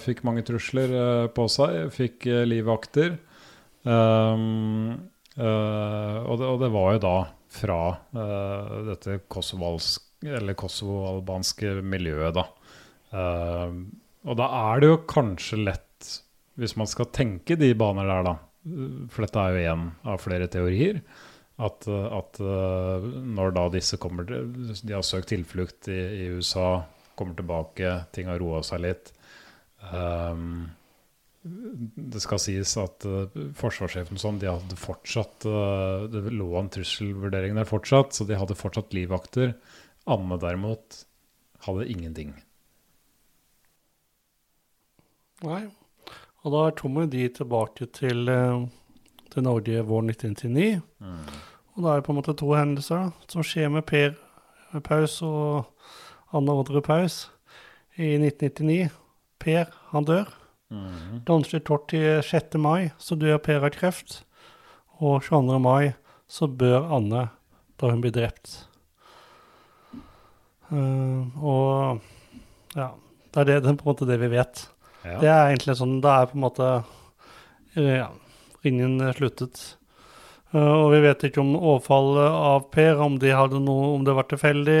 fikk mange trusler på seg, fikk livvakter. Um, og, det, og det var jo da fra dette eller kosovo-albanske miljøet, da. Uh, og da er det jo kanskje lett, hvis man skal tenke de baner der, da, for dette er jo én av flere teorier, at, at uh, når da disse kommer De har søkt tilflukt i, i USA, kommer tilbake, ting har roa seg litt. Um, det skal sies at uh, forsvarssjefen sånn, de hadde fortsatt uh, Det lå en trusselvurdering der fortsatt, så de hadde fortsatt livvakter. Anne derimot hadde ingenting. Nei. Og da kommer de tilbake til, eh, til Norge våren 1999. Og da er det på en måte to hendelser da, som skjer med Per Paus og Anne Ordre Paus i 1999. Per, han dør. Mm. Danser tort til 6. mai så dør Per av kreft. Og 22. mai så bør Anne da hun blir drept. Uh, og ja, det er det, det på en måte det vi vet. Ja. Det er egentlig sånn Det er på en måte eh, ja, ringen eh, sluttet. Eh, og vi vet ikke om overfallet av Per, om, de hadde noe, om det var tilfeldig.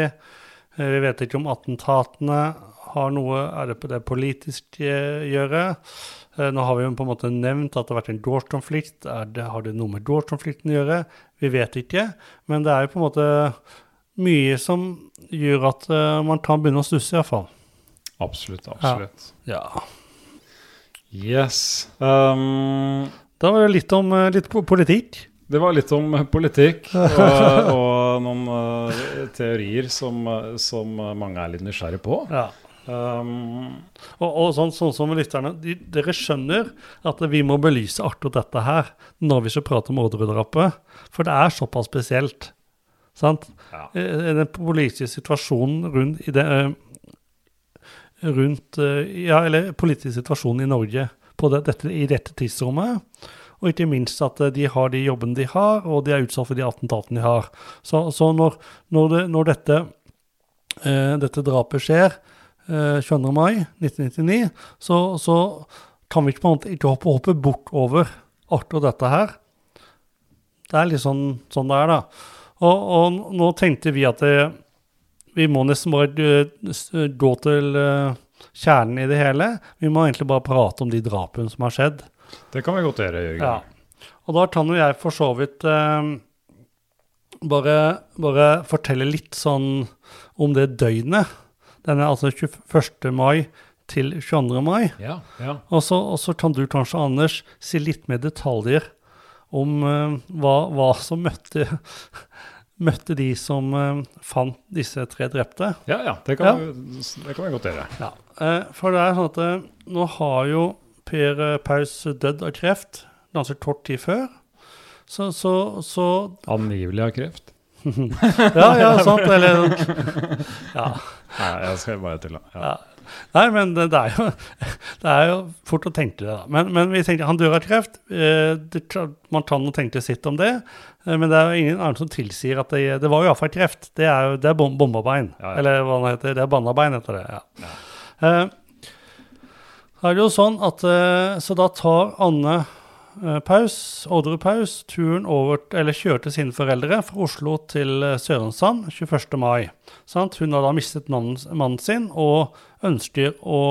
Vi vet ikke om attentatene har noe Er det på det politisk gjøre? Nå har vi jo på en måte nevnt at det har vært en gårdskonflikt. Har det noe med gårdskonflikten å gjøre? Vi vet ikke. Men det er jo på en måte mye som gjør at man kan begynne å stusse, iallfall. Absolutt. absolutt. Ja. Yes. Um, Da var det litt om eh, litt politikk. det var litt om politikk og, og noen uh, teorier som, eh, som mange er litt nysgjerrige på. Ja. Um, Og, og sånn, sånn som lytterne, de, dere skjønner at vi må belyse akkurat dette her når vi skal prate om Orderud-drapet. For det er såpass spesielt. Sant? Ja. Eh, Den politiske situasjonen rundt i det eh, Rundt eh, Ja, eller politisk situasjon i Norge på det, dette, i dette tidsrommet. Og ikke minst at eh, de har de jobbene de har, og de er utsatt for de attentatene de har. Så, så når, når, det, når dette, eh, dette drapet skjer eh, 22. mai 1999, så, så kan vi ikke på en måte ikke hoppe, hoppe bort over akkurat dette her. Det er litt sånn, sånn det er, da. Og, og nå tenkte vi at det, vi må nesten bare eh, gå til eh, kjernen i det hele. Vi må egentlig bare prate om de drapene som har skjedd. det kan vi godt gjøre, Jørgen. Ja. Og da kan jo jeg for så vidt eh, bare, bare fortelle litt sånn om det døgnet. Den er altså 21. mai til 22. mai. Ja, ja. Og så, og så kan du kanskje, Anders, si litt mer detaljer om eh, hva, hva som møtte, møtte de som uh, fant disse tre drepte. ja, ja det, kan Vi, det kan vi godt gjøre. Ja, Uh, for det er sånn at uh, nå har jo Per Paus dødd av kreft ganske kort tid før. Så, så, så Angivelig av kreft. Ja, ja, sant. Eller Ja. Nei, jeg skal bare tulle. Ja. ja. Nei, men det, det, er jo, det er jo fort å tenke det, da. Men, men vi tenkte han dør av kreft. Eh, man kan jo tenke sitt om det. Eh, men det er jo ingen annen som tilsier at det, det var jo iallfall kreft. Det er jo det er bom, bombebein. Ja, ja. Eller hva det heter. Det er bannabein, heter det. ja. ja. Uh, er det jo sånn at Så da tar Anne Paus, Orderud Paus, turen over Eller kjørte sine foreldre fra Oslo til eh, Sørensand 21. mai. Sant? Hun har da mistet mannen, sin og ønsker å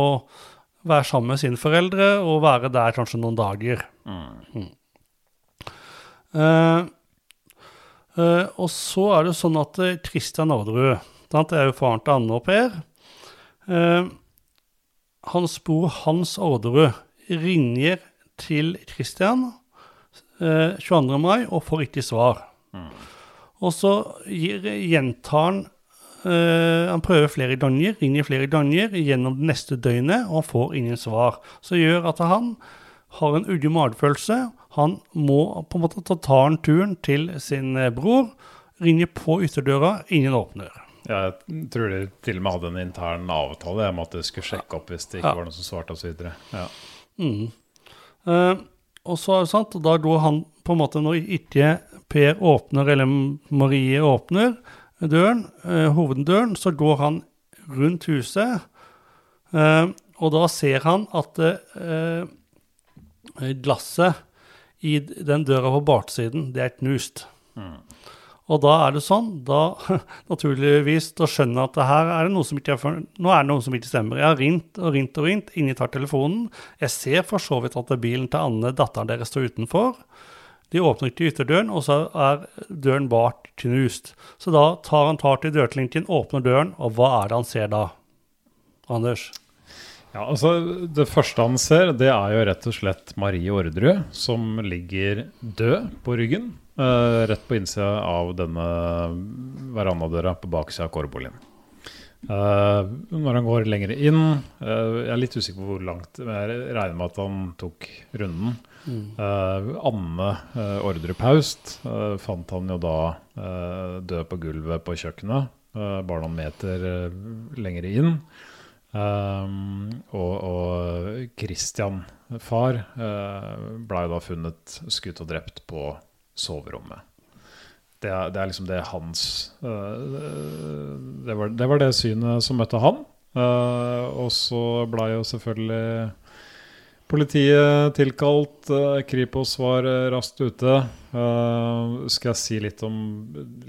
være sammen med sine foreldre og være der kanskje noen dager. Mm. Uh, uh, og så er det sånn at eh, Christian Orderud, det er jo faren til Anne og Per uh, Hans bror Hans Orderud ringer til Christian eh, 22. mai og får riktig svar. Og så gjentar han eh, Han prøver flere ganger, ringer flere ganger gjennom det neste døgnet, og han får ingen svar. Så gjør at han har en uggen magefølelse. Han må på en måte ta ta en turen til sin eh, bror, ringer på ytterdøra, ingen åpner. Ja, Jeg tror de til og med hadde en intern avtale om at de skulle sjekke opp hvis det ikke Ja. var noen som svarte osv. Ja. Mm. Eh, og så sant, da går han på en måte Når ikke Per åpner, eller Marie åpner døren, uh, hoveddøren, så går han rundt huset. Uh, og da ser han at glasset i den døra på baksiden, det er knust. Og da er det sånn, da naturligvis, da skjønner jeg at her er det noe som ikke for, nå er det noe som ikke stemmer. Jeg har ringt og ringt og ringt, ingen tar telefonen. Jeg ser for så vidt at bilen til Anne, datteren deres, står utenfor. De åpner ikke ytterdøren, og så er døren bak knust. Så da tar han tak i dørklinken, åpner døren, og hva er det han ser da? Anders? Ja, altså Det første han ser, det er jo rett og slett Marie Orderud, som ligger død på ryggen. eh, rett på innsida av denne verandadøra på baksida av kårboligen. Eh, når han går lenger inn eh, Jeg er litt usikker på hvor langt, men jeg regner med at han tok runden. Eh, Anne uh, Orderud Paust eh, fant han jo da eh, død på gulvet på kjøkkenet, bare noen meter eh, lenger inn. Um, og, og Christian, far, uh, blei da funnet skutt og drept på soverommet. Det er, det er liksom det hans uh, det, var, det var det synet som møtte han. Uh, og så blei jo selvfølgelig Politiet tilkalt, Kripos var raskt ute. Skal jeg si litt om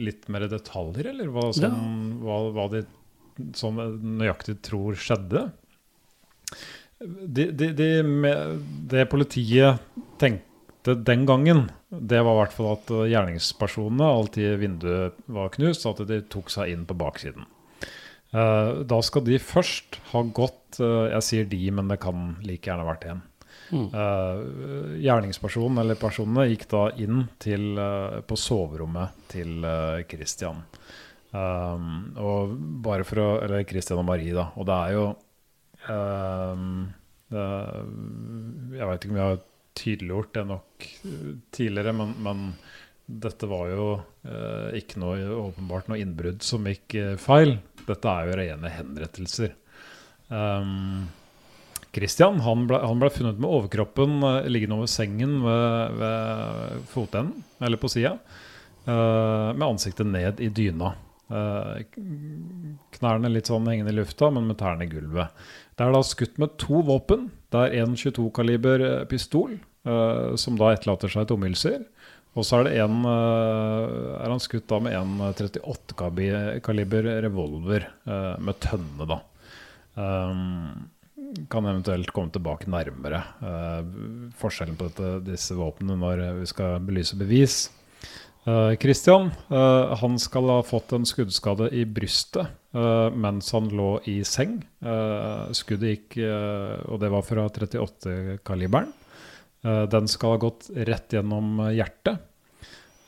litt mer detaljer, eller hva, som, hva, hva de sånn nøyaktig tror skjedde? De, de, de, det politiet tenkte den gangen, det var i hvert fall at gjerningspersonene, alltid vinduet var knust, at de tok seg inn på baksiden. Eh, da skal de først ha gått eh, Jeg sier de, men det kan like gjerne vært én. Eh, gjerningspersonen eller personene gikk da inn til, på soverommet til Christian. Um, og bare for å Eller Christian og Marie, da. Og det er jo um, det, Jeg veit ikke om jeg har tydeliggjort det nok eh, tidligere, men, men dette var jo uh, ikke noe åpenbart noe innbrudd som gikk uh, feil. Dette er jo rene henrettelser. Um, Christian han ble, han ble funnet med overkroppen uh, liggende over sengen ved, ved fotenden, eller på sida, eh, med ansiktet ned i dyna. Eh, knærne litt sånn hengende i lufta, men med tærne i gulvet. Det er da skutt med to våpen. Det er en 22-kaliber pistol, eh, som da etterlater seg et omgivelse. Og så er det en eh, er han skutt da med en 38-kaliber revolver eh, med tønne, da. Kan eventuelt komme tilbake nærmere eh, forskjellen på dette, disse våpnene når vi skal belyse bevis. Eh, Christian eh, han skal ha fått en skuddskade i brystet eh, mens han lå i seng. Eh, skuddet gikk, eh, og det var fra 38-kaliberen. Eh, den skal ha gått rett gjennom hjertet.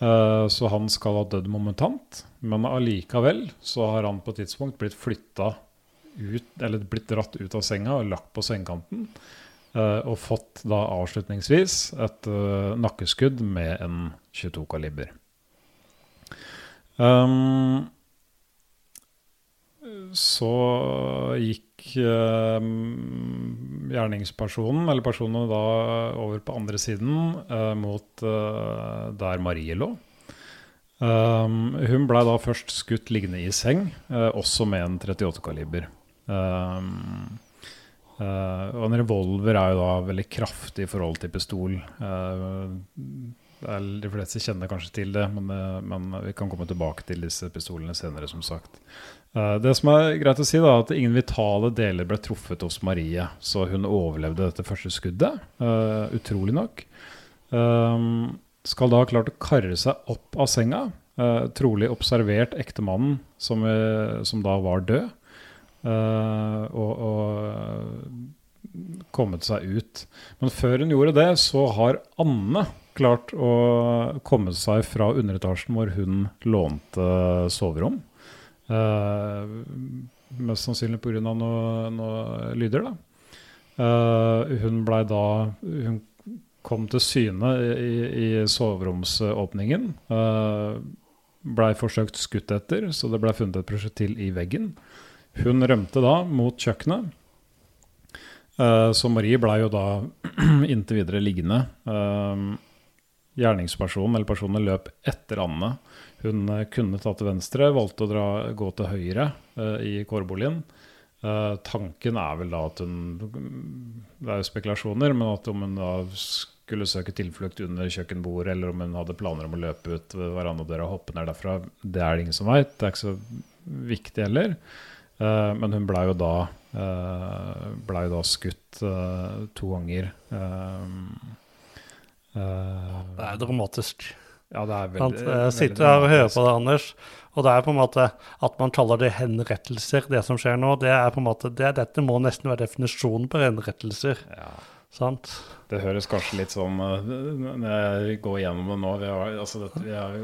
Eh, så han skal ha dødd momentant. Men allikevel så har han på et tidspunkt blitt flytta ut, eller blitt dratt ut av senga og lagt på sengekanten. eh, og fått da avslutningsvis et eh, nakkeskudd med en 22-kaliber. Um, så gikk um, gjerningspersonen, eller personene da, over på andre siden uh, mot uh, der Marie lå. Um, hun blei da først skutt liggende i seng, uh, også med en 38-kaliber. Um, og en revolver er jo da veldig kraftig i forhold til pistol. Uh, de fleste kjenner kanskje til det, men, eh, men vi kan komme tilbake til disse pistolene senere, som sagt. Eh, det som er greit å si, da, at ingen vitale deler ble truffet hos Marie, så hun overlevde dette første skuddet, eh, utrolig nok. Skal da ha klart å karre seg opp av senga. trolig observert ektemannen, som, som da var død. og, og kommet seg ut. Men før hun gjorde det, så har Anne klart å komme seg fra underetasjen hvor hun lånte soverom. Uh, mest sannsynlig pga. noen noe lyder, da. Uh, hun blei da Hun kom til syne i, i soveromsåpningen. Uh, blei forsøkt skutt etter, så det blei funnet et prosjektil i veggen. Hun rømte da mot kjøkkenet. Uh, så Marie blei jo da inntil videre liggende. Eh, gjerningspersonen eller personen løp etter Anne. Hun eh, kunne ta til venstre, valgte å dra, gå til høyre uh, i kårboligen. Uh, tanken er vel da at hun Det er jo spekulasjoner, men at om hun da skulle søke tilflukt under kjøkkenbordet, eller om hun hadde planer om å løpe ut ved verandadøra og hoppe ned derfra, det er det ingen som veit. Det er ikke så viktig heller. Uh, men hun blei jo uh, Blei jo da skutt to ganger. Eh, Det er dramatisk. ja, det er veldig Jeg sitter veldig her og hører på det, Anders. Og det er på en måte at man kaller det henrettelser, det som skjer nå. det er på en måte, det, Dette må nesten være definisjonen på henrettelser. Ja. sant? Det høres kanskje litt sånn Når jeg går gjennom det nå Vi har, altså dette, vi har,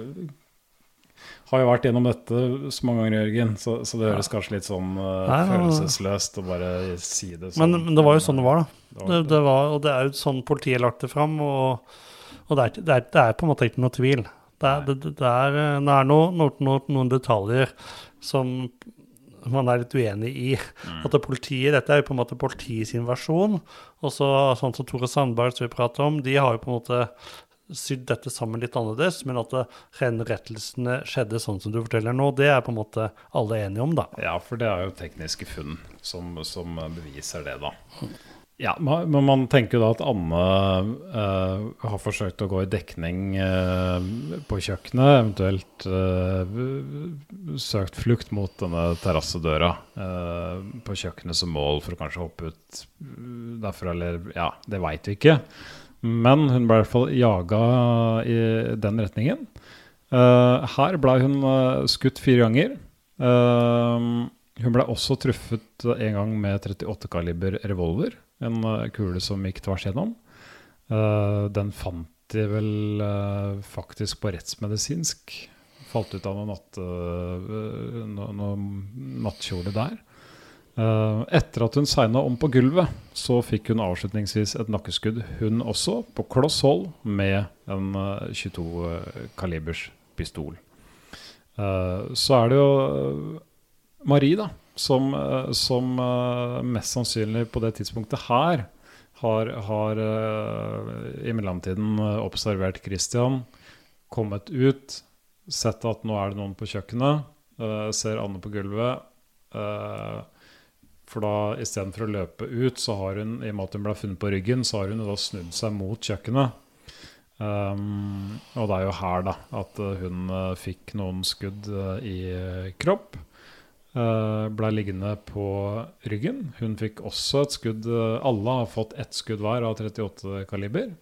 har jo vært gjennom dette så mange ganger, Jørgen, så, så det høres kanskje litt sånn uh, Nei, følelsesløst å bare si det sånn. men det var jo sånn det var, da. Det var Det, var, og det er jo sånn politiet lagt det fram, og, og det, er, det, er, det er på en måte ikke noe tvil. Det er, er, eh, er noe, noe, noe, noen detaljer som man er litt uenig i. At det politiet, Dette er jo på en måte politiets versjon. Og så sånn som Tore Sandberg som vi prater om, de har jo på en måte sydd dette sammen litt annerledes, men at det- henrettelsene skjedde sånn som du forteller nå, det er på en måte alle enige om, da. Ja, for det er jo tekniske funn som, som beviser det, da. Ja, men man tenker jo da at Anne eh, har forsøkt å gå i dekning eh, på kjøkkenet, eventuelt eh, søkt flukt mot denne terrassedøra eh, på kjøkkenet som mål for å kanskje hoppe ut derfra, eller ja, det veit vi ikke. Men hun ble i hvert fall jaga i den retningen. Uh, her ble hun uh, skutt fire ganger. Uh, hun ble også truffet en gang med 38-kaliber revolver. En kule som gikk tvers gjennom. Den fant de vel faktisk på rettsmedisinsk. Falt ut av noe, natt, no, noe nattkjole der. Eh, etter at hun segna om på gulvet, så fikk hun avslutningsvis et nakkeskudd, hun også, på kloss hold med en eh, 22 kalibers pistol. Eh, så er det jo eh, Marie, da, som, eh, som eh, mest sannsynlig på det tidspunktet her har, har eh, i mellomtiden eh, observert Christian, kommet ut, sett at nå er det noen på kjøkkenet, eh, ser Anne på gulvet. For da istedenfor å løpe ut, så har hun i og med at hun ble funnet på ryggen, så har hun da snudd seg mot kjøkkenet. Um, og det er jo her da at eh, hun uh, fikk noen skudd uh, i kropp. Uh, ble liggende på ryggen. Hun fikk også et skudd Alle har fått ett skudd hver av 38 kaliber.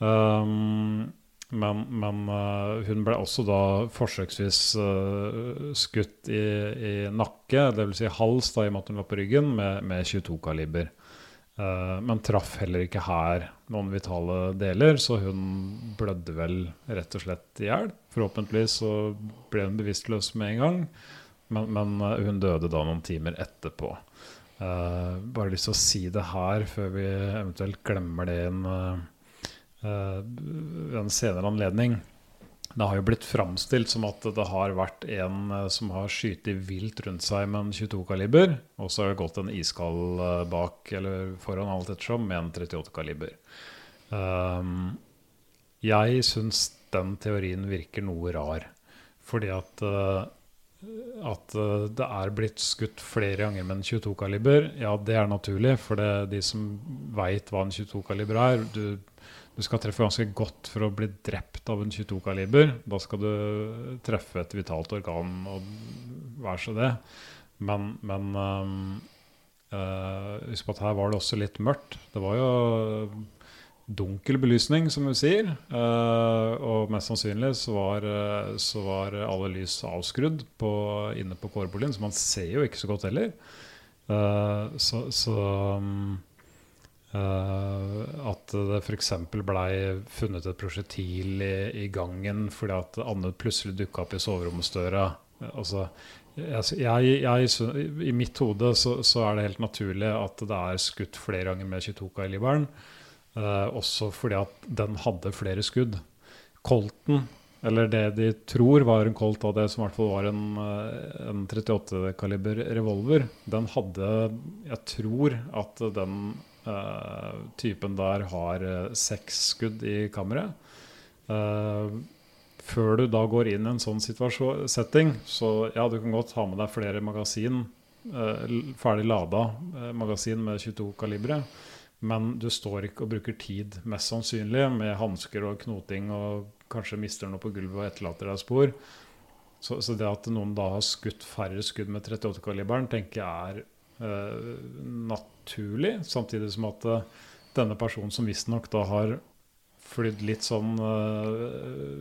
Um, men men uh, hun ble også da forsøksvis uh, skutt i, i nakke, dvs. Si hals, da, i og med at hun var på ryggen, med, med 22 kaliber. Uh, men traff heller ikke her noen vitale deler, så hun blødde vel rett og slett i hjel. Forhåpentligvis så ble hun bevisstløs med en gang, men, men eh, hun døde da noen timer etterpå. Eh, bare lyst til å si det her før vi eventuelt glemmer det i eh, eh, en senere anledning. Det har jo blitt framstilt som at det har vært en eh, som har skutt vilt rundt seg med en 22-kaliber, og så har det gått en iskald eh, bak eller foran alt ettersom med en 38-kaliber. Um, jeg syns den teorien virker noe rar, fordi at at det er blitt skutt flere ganger med en 22-kaliber, ja, det er naturlig. For det, de som veit hva en 22-kaliber er du, du skal treffe ganske godt for å bli drept av en 22-kaliber. Da skal du treffe et vitalt organ, og vær så det. Men, men ehm, eh, husk på at her var det også litt mørkt. Det var jo dunkel belysning, som vi sier. Eh, og mest sannsynlig så var, så var alle lys avskrudd på, inne på kårboligen, så man ser jo ikke så godt heller. Uh, så så um, at det f.eks. blei funnet et prosjektil i, i gangen fordi at Anne plutselig dukka opp i soveromsdøra. Eh, Altså, jeg, jeg, jeg, I mitt hode så, så er det helt naturlig at det er skutt flere ganger med 22-kaliberen. Eh, også fordi at den hadde flere skudd. Colten, eller det de tror var en Colt av det som i hvert fall var en, eh, en 38-kaliber revolver, den hadde Jeg tror at den eh, typen der har eh, seks skudd i kammeret. Uh, før du da går inn i en sånn setting, så ja, du kan godt ha med deg flere magasin, ferdig lada magasin med 22-kalibre, men du står ikke og bruker tid, mest sannsynlig, med hansker og knoting og kanskje mister noe på gulvet og etterlater deg spor. Så, så det at noen da har skutt færre skudd med 38-kaliberen, tenker jeg er naturlig, samtidig som at eh, denne personen som visstnok da har flydd litt sånn eh,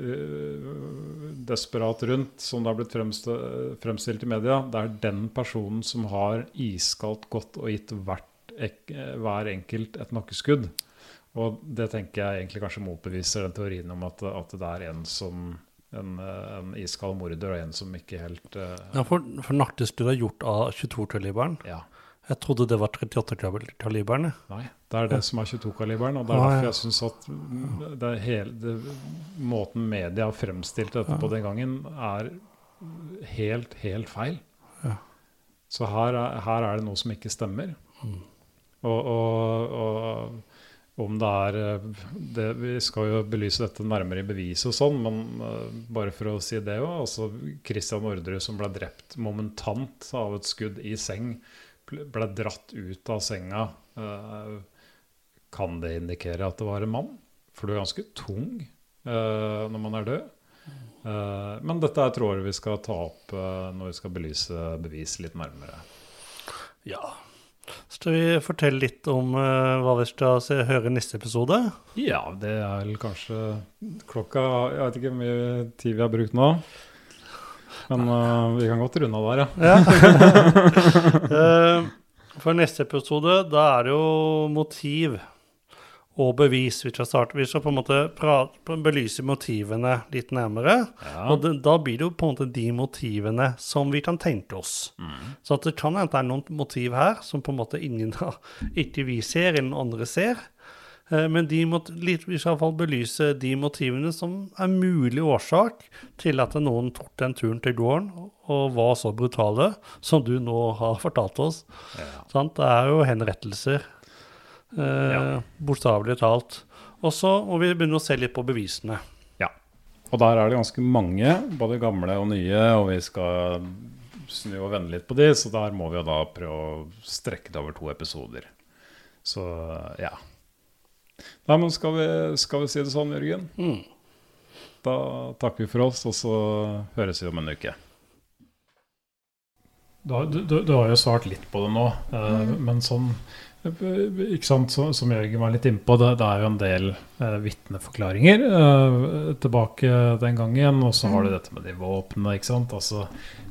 eh, desperat rundt, som det har blitt fremstilt i media, det er den personen som har iskaldt gått og gitt hver enkelt et nakkeskudd. Og det tenker jeg egentlig kanskje motbeviser den teorien om at, at det er en som en, en iskald morder og en som ikke helt uh, Ja, for, for nakkeskudd er gjort av 22-kaliberen. Ja. Jeg trodde det var 38-kaliberen. Nei, det er det som er 22-kaliberen. Og det er Nei. derfor jeg syns at det hele, det, måten media fremstilte dette dette på den gangen, er helt, helt feil. Ja. Så her er, her er det noe som ikke stemmer. Og, og, og om det er eh, det, Vi skal jo belyse dette nærmere i beviset og sånn, men eh, bare for å si det òg. Altså Christian Orderud som ble drept momentant av et skudd i seng ble dratt ut av senga, eh, kan det indikere at det var en mann? For du er ganske tung når man er død. Men dette er tråder vi skal ta opp når vi skal belyse bevis litt nærmere. Ja. Skal vi fortelle litt om uh, hva vi skal se, høre neste episode? Ja, det er vel kanskje klokka Jeg vet ikke hvor mye tid vi har brukt nå. Men uh, vi kan godt runde av der, ja. Eh, For neste episode, da er det jo motiv og bevis vi skal starte. Vi skal på en måte prate, belyse motivene litt nærmere. Ja. Og det, da blir det jo på en måte de motivene som vi kan tenke oss. Så at det kan hende det er noen motiv her som på en måte ingen har, ikke vi ser, eller noen andre ser. Eh, Men de må, litt, vi skal i hvert fall belyse de motivene som er mulig årsak til at noen tok den turen til gården og- var så brutale som du nå har fortalt oss. Sant? Det er jo henrettelser, eh, Ja. bokstavelig talt. Og vi begynner å se litt på bevisene. Ja. Og der er det ganske mange, både gamle og nye, og vi skal snu og vende litt på de, så der må vi jo da prøve å strekke det over to episoder. Så ja. Nei, men skal vi, skal vi si det sånn, Jørgen? Mm. Da takker vi for oss, og så høres vi om en uke. Du, du, du, du har jo svart litt på det nå, mm. men sånn ikke sant, så, Som Jørgen var litt innpå, det, det er jo en del eh, vitneforklaringer eh, tilbake den gangen. Og så har du dette med de våpnene. ikke sant, altså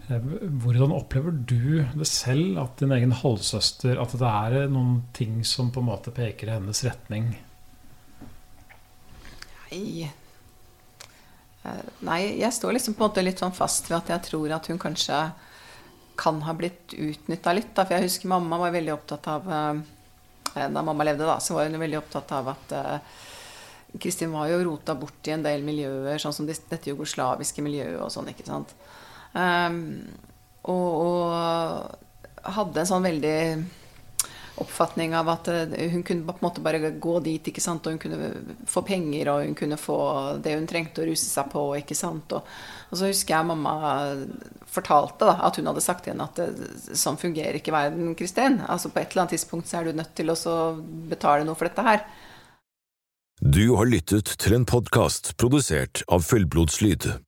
eh, Hvordan opplever du det selv, at din egen halvsøster At det er noen ting som på en måte peker i hennes retning? Nei. Eh, Nei, jeg står liksom på en måte litt sånn fast ved at jeg tror at hun kanskje kan ha blitt utnytta litt. Da. For jeg husker mamma var veldig opptatt av eh, Da mamma levde, da, så var hun veldig opptatt av at eh, Kristin var jo rota bort i en del miljøer, sånn som dette jugoslaviske miljøet og sånn, ikke sant. Um, og, og hadde en sånn veldig oppfatning av at eh, hun kunne på en måte bare gå dit, ikke sant, og hun kunne få penger, og hun kunne få det hun trengte å ruse seg på, ikke sant. Og, og så husker jeg mamma fortalte da, at hun hadde sagt til henne at sånn fungerer ikke verden, Kristin. Altså på et eller annet tidspunkt så er du nødt til å betale noe for dette her. Du har lyttet til en podkast produsert av Fullblodslyd.